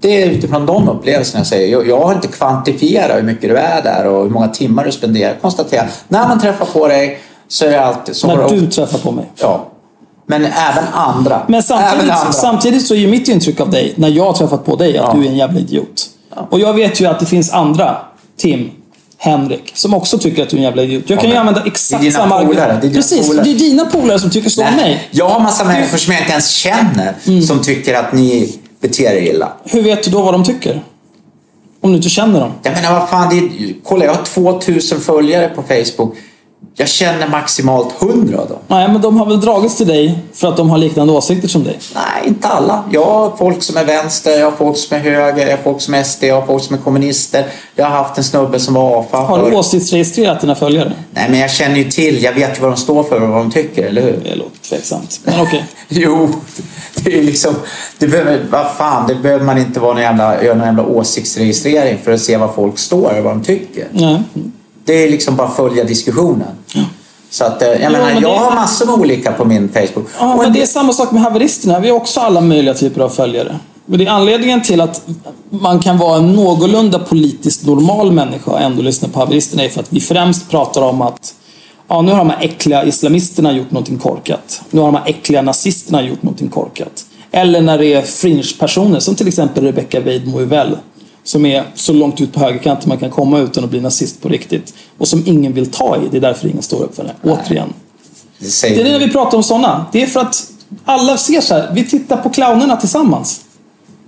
Det är utifrån de upplevelserna jag säger. Jag, jag har inte kvantifierat hur mycket du är där och hur många timmar du spenderar. Jag konstaterar, när man träffar på dig så är det alltid... Så När du träffar på mig. Ja. Men även andra. Men även samtidigt, andra. samtidigt så är ju mitt intryck av dig, när jag har träffat på dig, att du är en jävla idiot. Och jag vet ju att det finns andra, Tim, Henrik, som också tycker att du är en jävla idiot. Jag kan ju använda exakt samma argument. det är Precis, polare. det är dina polare som tycker så om mig. Jag har massa människor som jag inte ens känner Mm. som tycker att ni beter er illa. Hur vet du då vad de tycker? Om du inte känner dem. Jag menar vad fan, det är, kolla jag har 2000 följare på Facebook. Jag känner maximalt hundra av dem. Nej, men de har väl dragits till dig för att de har liknande åsikter som dig? Nej, inte alla. Jag har folk som är vänster, jag har folk som är höger, jag har folk som är SD, jag har folk som är kommunister. Jag har haft en snubbe som var AFA. Har du åsiktsregistrerat dina följare? Nej, men jag känner ju till. Jag vet ju vad de står för och vad de tycker, eller hur? Det låter tveksamt, men okej. jo, det är liksom... Det behöver, vad fan, det behöver man inte vara någon jävla, göra någon jävla åsiktsregistrering för att se vad folk står och vad de tycker. Nej. Det är liksom bara att följa diskussionen. Så att, eh, jag menar, men jag det- har massor med olika på min Facebook. Ja, men en det är samma sak med haveristerna. Vi har också alla möjliga typer av följare. Men det är anledningen till att man kan vara en någorlunda politiskt normal människa och ändå lyssna på haveristerna är för att vi främst pratar om att ja, nu har de här äckliga islamisterna gjort någonting korkat. Nu har de här äckliga nazisterna gjort någonting korkat. Eller när det är fringe-personer som till exempel Rebecca Weid Moivell som är så långt ut på högerkanten man kan komma utan att bli nazist på riktigt. Och som ingen vill ta i. Det är därför ingen står upp för det. Återigen. Det Det är det när vi pratar om sådana. Det är för att alla ser så här. Vi tittar på clownerna tillsammans.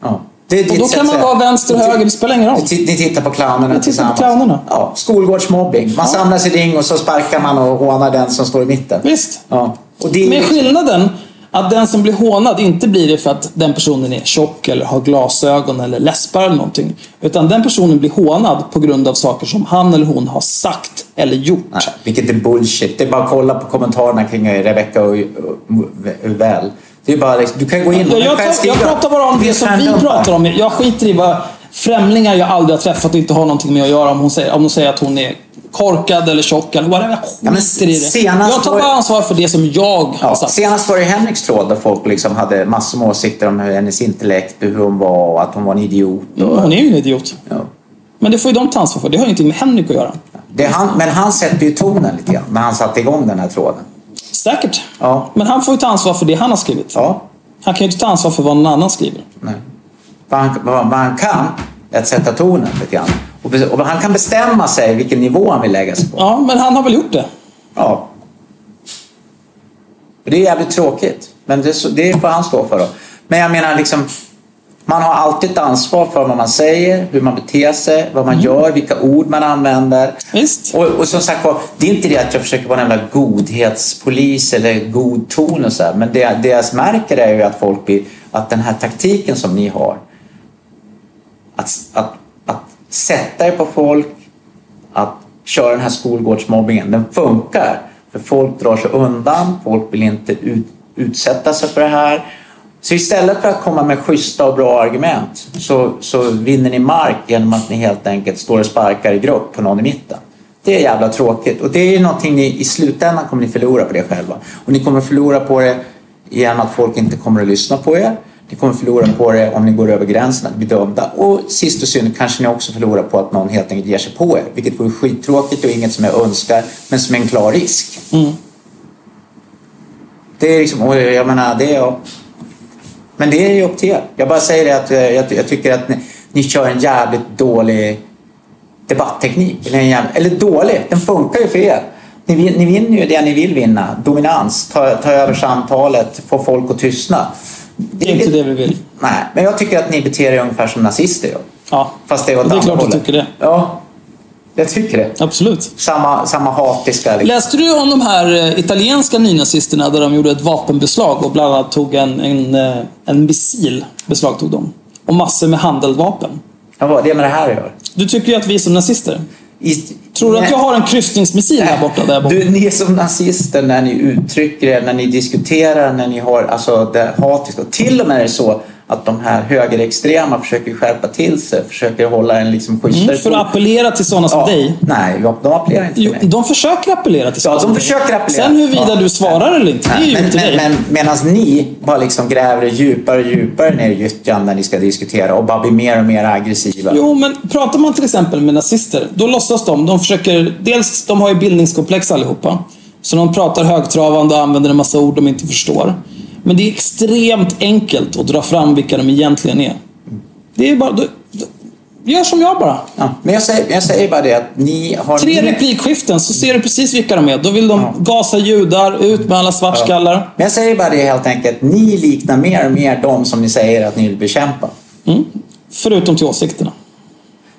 Ja. Det är Och då kan man vara vänster och höger, det spelar ingen roll. Ni ti- Ni tittar på clownerna Vi tittar på tillsammans. clownerna. Ja, skolgårdsmobbing. Man samlas i ring och så sparkar man och hånar den som står i mitten. Visst. Ja. Och det Med skillnaden att den som blir hånad inte blir det för att den personen är tjock eller har glasögon eller läspar eller någonting. Utan den personen blir hånad på grund av saker som han eller hon har sagt eller gjort. Nej, vilket är bullshit. Det är bara att kolla på kommentarerna kring Rebecca och Uvell. Det är bara liksom, du kan gå in Jag, och jag, skriva. jag pratar bara om det som vi pratar om. Jag skiter i vad främlingar jag aldrig har träffat och inte har någonting med att göra om hon säger, om hon säger att hon är korkad eller tjock eller whatever. Jag men senast Jag tar bara ansvar för det som jag har Ja, sagt. senast var det Henriks tråd där folk liksom hade massor med åsikter om hennes intellekt, hur hon var och att hon var en idiot. Och, Mm, Hon är ju en idiot. Ja. Men det får ju de ta ansvar för. Det har ju ingenting med Henrik att göra. det, han, men han sätter ju tonen lite grann när han satte igång den här tråden. Säkert. Ja. Men han får ju ta ansvar för det han har skrivit. Ja. Han kan ju inte ta ansvar för vad någon annan skriver. Nej. Vad, han, vad, vad han kan är att sätta tonen lite grann. Och, han kan bestämma sig vilken nivå han vill lägga sig på. Ja, men han har väl gjort det. Ja. Det är jävligt tråkigt. Men det, det får han stå för då. Men jag menar liksom. Man har alltid ett ansvar för vad man säger, hur man beter sig, vad man gör, vilka ord man använder. Visst. Och, och som sagt det är inte det att jag försöker vara en godhetspolis eller god ton och så här. Men det, det jag märker är ju att folk blir, att den här taktiken som ni har. Att, att sätta er på folk, att köra den här skolgårdsmobbingen, den funkar. För folk drar sig undan, folk vill inte ut, utsätta sig för det här. Så istället för att komma med schyssta och bra argument så, så vinner ni mark genom att ni helt enkelt står och sparkar i grupp på någon i mitten. Det är jävla tråkigt och det är ju någonting ni i slutändan kommer ni förlora på det själva. Och ni kommer förlora på det genom att folk inte kommer att lyssna på er. Ni kommer förlora på det om ni går över gränsen att bli dömda. Och sist och synd kanske ni också förlorar på att någon helt enkelt ger sig på er. Vilket vore skittråkigt och inget som jag önskar, men som är en klar risk. Mm. Det är liksom, jag menar, det är... Men det är ju upp till er. Jag bara säger det att eh, jag, jag tycker att ni, ni kör en jävligt dålig debattteknik. Eller, jävligt, eller dålig, den funkar ju för er. Ni, ni vinner ju det ni vill vinna. Dominans, ta, ta över samtalet, få folk att tystna. Det är inte det vi vill. Nej, men jag tycker att ni beter er ungefär som nazister gör. Ja. Fast det är åt Det är klart du hållet. tycker det. Ja, jag tycker det. Absolut. Samma, samma hatiska... Liksom. Läste du om de här eh, italienska nynazisterna där de gjorde ett vapenbeslag och bland annat tog en, en, eh, en missil, beslagtog de. Och massor med handeldvapen. Ja, vad det med det här att göra? Du tycker ju att vi är som nazister. I, Tror du att jag har en kryssningsmissil här borta? Där jag bor? Du, ni är som nazister när ni uttrycker er, när ni diskuterar, när ni har alltså, det hatiska. Och till och med är det så att de här högerextrema försöker skärpa till sig, försöker hålla en liksom schysstare Mm, för att appellera till sådana som Ja, dig. Nej, de, de appellerar inte Jo, till mig. de försöker appellera till Ja, sådana de som dig. försöker appellera. Sen huruvida Ja. du svarar eller inte, det är ju men, upp till men, dig. men medan ni bara liksom gräver er djupare och djupare ner i gyttjan när ni ska diskutera och bara blir mer och mer aggressiva. Jo, men pratar man till exempel med nazister, då låtsas de, de försöker, dels de har ju bildningskomplex allihopa. Så de pratar högtravande och använder en massa ord de inte förstår. Men det är extremt enkelt att dra fram vilka de egentligen är. Det är bara, då, då, gör som jag bara. Ja, men jag säger, jag säger bara det att ni har... Tre replikskiften så ser du precis vilka de är. Då vill de gasa judar, ut med alla svartskallar. Men jag säger bara det helt enkelt. Ni liknar mer och mer de som ni säger att ni vill bekämpa. Mm. Förutom till åsikterna.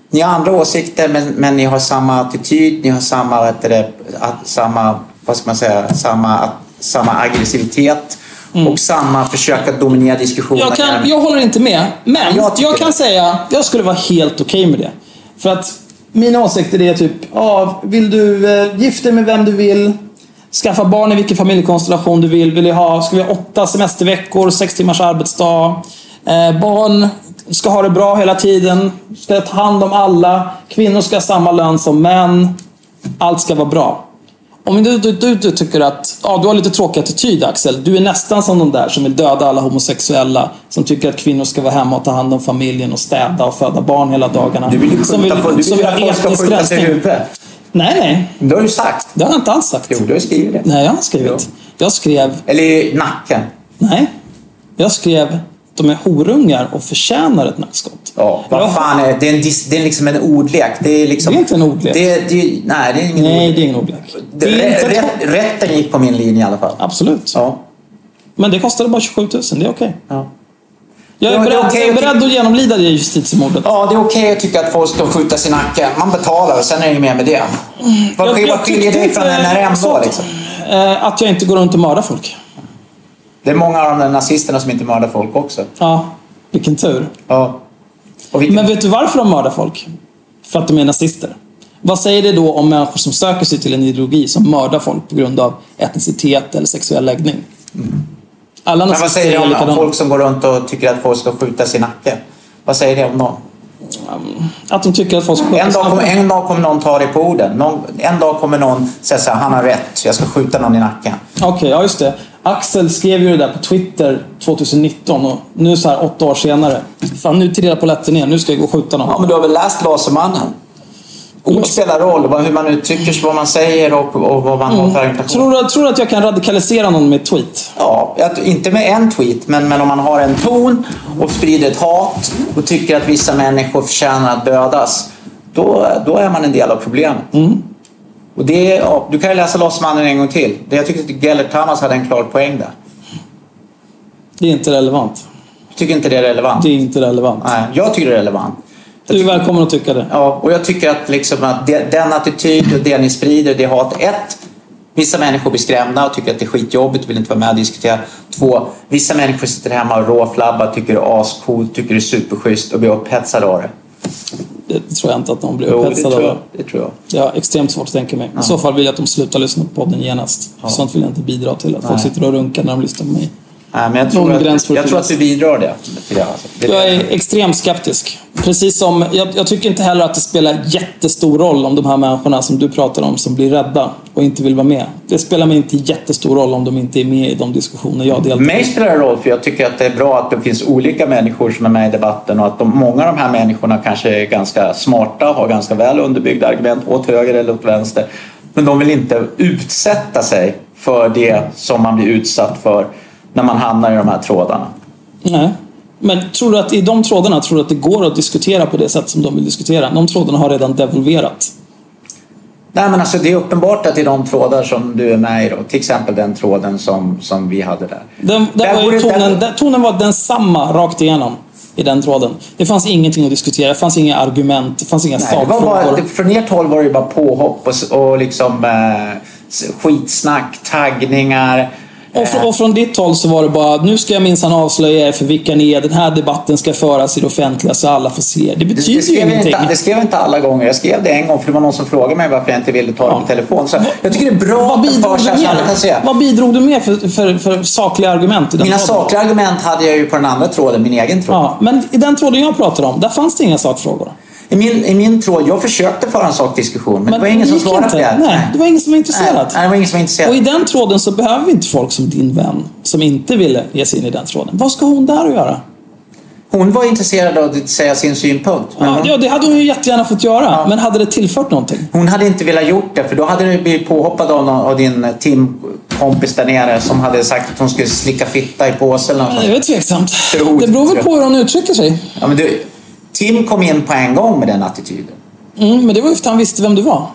Ni har andra åsikter men, men ni har samma attityd, ni har samma, vad det, samma, vad ska man säga, samma, samma aggressivitet och samma försök att dominera diskussionen. Mm. Jag, kan, jag håller inte med. Men jag, kan säga jag skulle vara helt okej med det. För att mina åsikter är typ, ja, vill du eh, gifta dig med vem du vill? Skaffa barn i vilken familjekonstellation du vill. Vill du ha, ska vi ha åtta semesterveckor, sex timmars arbetsdag? Eh, barn ska ha det bra hela tiden. Ska ta hand om alla. Kvinnor ska ha samma lön som män. Allt ska vara bra. Om du, du, du, du tycker att ja, du har lite tråkig attityd Axel. Du är nästan som de där som vill döda alla homosexuella. Som tycker att kvinnor ska vara hemma och ta hand om familjen och städa och föda barn hela dagarna. Du vill ju som du vill att folk ska skjuta sig i huvudet. Nej, nej. Det har du sagt. Det har jag inte alls sagt. Jo, du har skrivit det. Nej, jag har skrivit. Jag skrev... Eller i nacken. Nej. Jag skrev de är horungar och förtjänar ett nackskott. Ja, vad fan är det? Det är, en, det är liksom en ordlek. Det är, liksom, Det är inte en ordlek. Det, det, nej, det är ingen Nej, ordlek. det är ingen ordlek. Det, Det inte rätt, rätten gick på min linje i alla fall. Absolut. Ja. Men det kostade bara 27 000, det är okej. Ja. Jag är det är beredd, okej jag är beredd att genomlida det justitiemordet. Ja, det är okej att tycka att folk ska skjuta sin nacke. Man betalar och sen är det mer med det. Vad Jag- skiljer, vad dig från NRM så då? Liksom? Eh, Att jag inte går runt och mördar folk. Det är många av de där nazisterna som inte mördar folk också. Ja, vilken tur. Ja. Vilken... Men vet du varför de mördar folk? För att de är nazister. Vad säger det då om människor som söker sig till en ideologi som mördar folk på grund av etnicitet eller sexuell läggning? Alla Men vad säger du om, likadana. folk som går runt och tycker att folk ska skjuta sin nacke? Vad säger det om dem? Att de tycker att folk ska skjuta En dag, kommer, en dag kommer någon ta dig på orden. Någon, en dag kommer någon säga så här, han har rätt, jag ska skjuta någon i nacken. Okej, ja just det. Axel skrev ju det där på Twitter 2019 och nu så här åtta år senare. Fan, nu trillar polletten ner. Nu ska jag gå och skjuta någon. Ja, men du har väl läst Lasermannen? Ord spelar roll, hur man uttrycker sig, vad man säger och, och vad man har för argumentation. Tror tror du att jag kan radikalisera någon med ett tweet? Ja, inte med en tweet, men, men om man har en ton och sprider ett hat och tycker att vissa människor förtjänar att dödas, då, då är man en del av problemet. Och det, ja, du kan ju läsa Lasermannen en gång till. Jag tycker att Gellert Tamas hade en klar poäng där. Det är inte relevant. Jag tycker inte det är relevant. Det är inte relevant. Nej, jag tycker det är relevant. Du är välkommen att tycka det. Ja, och jag tycker att, liksom att det, den attityd och det ni sprider, det hat. Ett, vissa människor blir skrämda och tycker att det är skitjobbigt och vill inte vara med och diskutera. Två, vissa människor sitter hemma och råflabbar, tycker det är ascoolt, tycker det är superschysst och blir upphetsade av det. Det tror jag inte att någon blir det upphetsad tror av. jag. Det tror jag. Jag har extremt svårt att tänka mig. I så fall vill jag att de slutar lyssna på podden genast. Sånt vill jag inte bidra till. Att folk Nej. sitter och runkar när de lyssnar på mig. Nej, men jag tror, att, jag tror att du bidrar det, till det. Alltså. det Jag är extremt skeptisk. Precis som, jag, jag tycker inte heller att det spelar jättestor roll om de här människorna som du pratar om som blir rädda och inte vill vara med. Det spelar mig inte jättestor roll om de inte är med i de diskussioner jag deltar Mig spelar det roll för jag tycker att det är bra att det finns olika människor som är med i debatten och att de, många av de här människorna kanske är ganska smarta, har ganska väl underbyggda argument åt höger eller åt vänster. Men de vill inte utsätta sig för det som man blir utsatt för när man hamnar i de här trådarna. Nej. Men tror du att i de trådarna, tror du att det går att diskutera på det sätt som de vill diskutera? De trådarna har redan devolverat. Nej men alltså det är uppenbart att i de trådar som du är med i då, till exempel den tråden som, som vi hade där. Den, Där där var tonen, där- tonen var densamma rakt igenom i den tråden. Det fanns ingenting att diskutera, det fanns inga argument, det fanns inga Nej, sakfrågor. bara, från ert håll var det ju bara påhopp och, och liksom eh, skitsnack, taggningar. Och, fr- och från ditt håll så var det bara, nu ska jag minsann avslöja er för vilka ni är. Den här debatten ska föras i det offentliga så alla får se. Det Det, betyder det, skrev ju ingenting. inte, det skrev jag inte alla gånger. Jag skrev det en gång för det var någon som frågade mig varför jag inte ville ta det på telefon. Så jag tycker det är bra Vad att det bidrog, förs du alla kan se. med? Vad bidrog du med för, för, för sakliga argument Mina sakliga argument hade jag ju på den andra tråden, min egen tråd. Ja, men i den tråden jag pratar om, där fanns det inga sakfrågor. I, min, I min tråd, jag försökte föra en sakdiskussion men, det var ingen som svarade inte. på det. Nej, det var ingen som var intresserad. Nej, det var ingen som var intresserad. Och i den tråden så behöver vi inte folk som din vän, som inte ville ge sig in i den tråden. Vad ska hon där att göra? Hon var intresserad av att säga sin synpunkt. Men Ja, hon, ja, det hade hon ju jättegärna fått göra. Men hade det tillfört någonting? hon hade inte velat gjort det för då hade du blivit påhoppad av, någon, av din teamkompis där nere som hade sagt att hon skulle slicka fitta i påsen eller något Det är tveksamt. Det beror väl på hur hon uttrycker sig. Ja, men du, Tim kom in på en gång med den attityden. Mm, men det var ju för att han visste vem du var.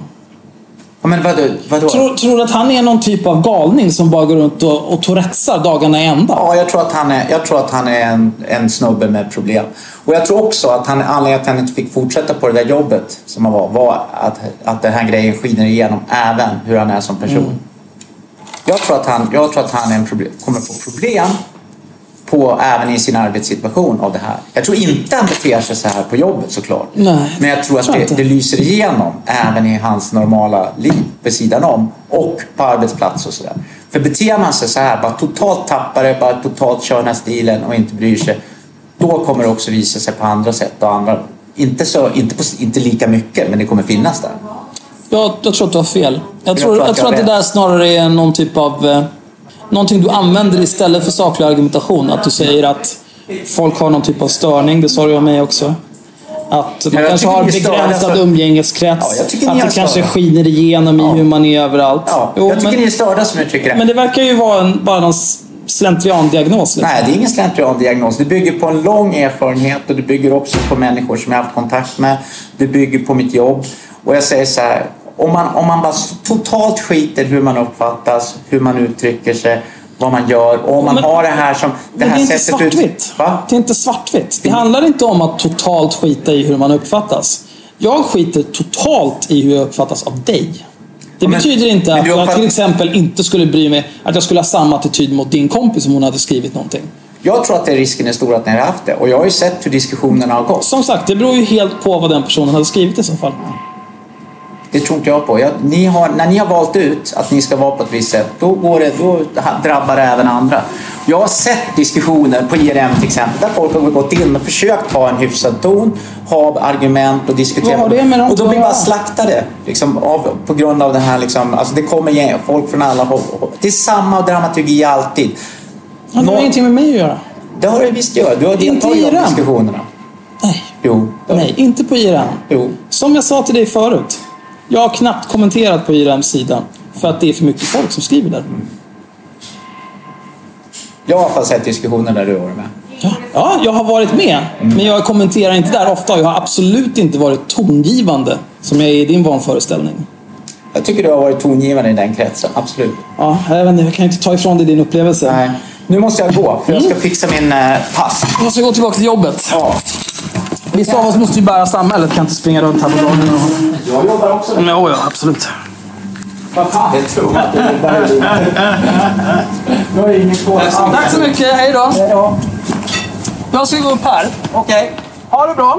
Ja, men vadå? vadå? Tror, tror du att han är någon typ av galning som bara går runt och, och tourettsar dagarna i ända? Ja, jag tror att han är, jag tror att han är en, en snubbe med problem. Och jag tror också att han, anledningen till att han inte fick fortsätta på det där jobbet som han var, var att, att den här grejen skiner igenom även hur han är som person. Mm. Jag tror att han, jag tror att han är en problem, kommer få problem på, även i sin arbetssituation av det här. Jag tror inte han beter sig så här på jobbet såklart. Nej, Men jag tror att tror det, det lyser igenom även i hans normala liv vid sidan om och på arbetsplats och sådär. För beter man sig så här, bara totalt tappar det, bara totalt kör den här stilen och inte bryr sig. Då kommer det också visa sig på andra sätt och andra, inte, så, inte, på, inte lika mycket, men det kommer finnas där. Jag, jag tror att du har fel. Jag Jag tror, tror att jag tror att det där snarare är någon typ av... Någonting du använder istället för saklig argumentation. Att du säger att folk har någon typ av störning. Det sa du om mig också. Att man kanske har begränsad för- umgängeskrets. Ja, att det kanske skiner igenom i hur man är överallt. Ja, Jo, jag tycker men, ni är störda som uttrycker det. men det verkar ju vara en, bara någon slentriandiagnos. Liksom. Nej, det är ingen slentriandiagnos. Det bygger på en lång erfarenhet och det bygger också på människor som jag har haft kontakt med. Det bygger på mitt jobb. Och jag säger så här, om man, om man bara totalt skiter hur man uppfattas, hur man uttrycker sig, vad man gör och om man Men- har det här som... Det Men det här är inte sättet ut- svartvitt. Va? Det är inte svartvitt. Det handlar inte om att totalt skita i hur man uppfattas. Jag skiter totalt i hur jag uppfattas av dig. Det men- betyder inte att du jag uppfatt- till exempel inte skulle bry mig att jag skulle ha samma attityd mot din kompis om hon hade skrivit någonting. Jag tror att det risken är stor att ni har haft det. Och jag har ju sett hur diskussionerna har gått. Som sagt, det beror ju helt på vad den personen hade skrivit i så fall. Det tror inte jag på. Jag, ni har, när ni har valt ut att ni ska vara på ett visst sätt, då, går det, då drabbar det även andra. Jag har sett diskussioner på IRM till exempel, där folk har gått in och försökt ha en hyfsad ton, ha argument och diskutera. Har det och då att blir bara slaktade liksom, av, på grund av den här... Liksom, alltså det kommer folk från alla håll. Det är samma dramaturgi alltid. Ja, det har Nå- ingenting med mig att göra. Det har det visst göra. Du har deltagit i de diskussionerna. Nej. Jo. Nej, inte på IRM. Jo. Som jag sa till dig förut. Jag har knappt kommenterat på IRMs sida. För att det är för mycket folk som skriver där. Jag har i alla fall sett diskussioner där du har varit med. Ja, jag har varit med. Men jag kommenterar inte där ofta. Jag har absolut inte varit tongivande som jag är i din vanföreställning. Jag tycker du har varit tongivande i den kretsen, absolut. Ja, jag, vet inte, jag kan inte ta ifrån dig din upplevelse. Nej. Nu måste jag gå, för jag ska fixa min eh, pass. Jag ska gå tillbaka till jobbet. Ja. Vissa av oss måste ju bära samhället, kan inte springa runt här på dagen. Jag jobbar också. Men, ja, ja, absolut. Vad fan, det tror jag inte. Det är bara- Nu har jag ingen kvar. Tack så mycket, hej då. Hej då. Jag ska gå upp här. Okej. Ha det bra.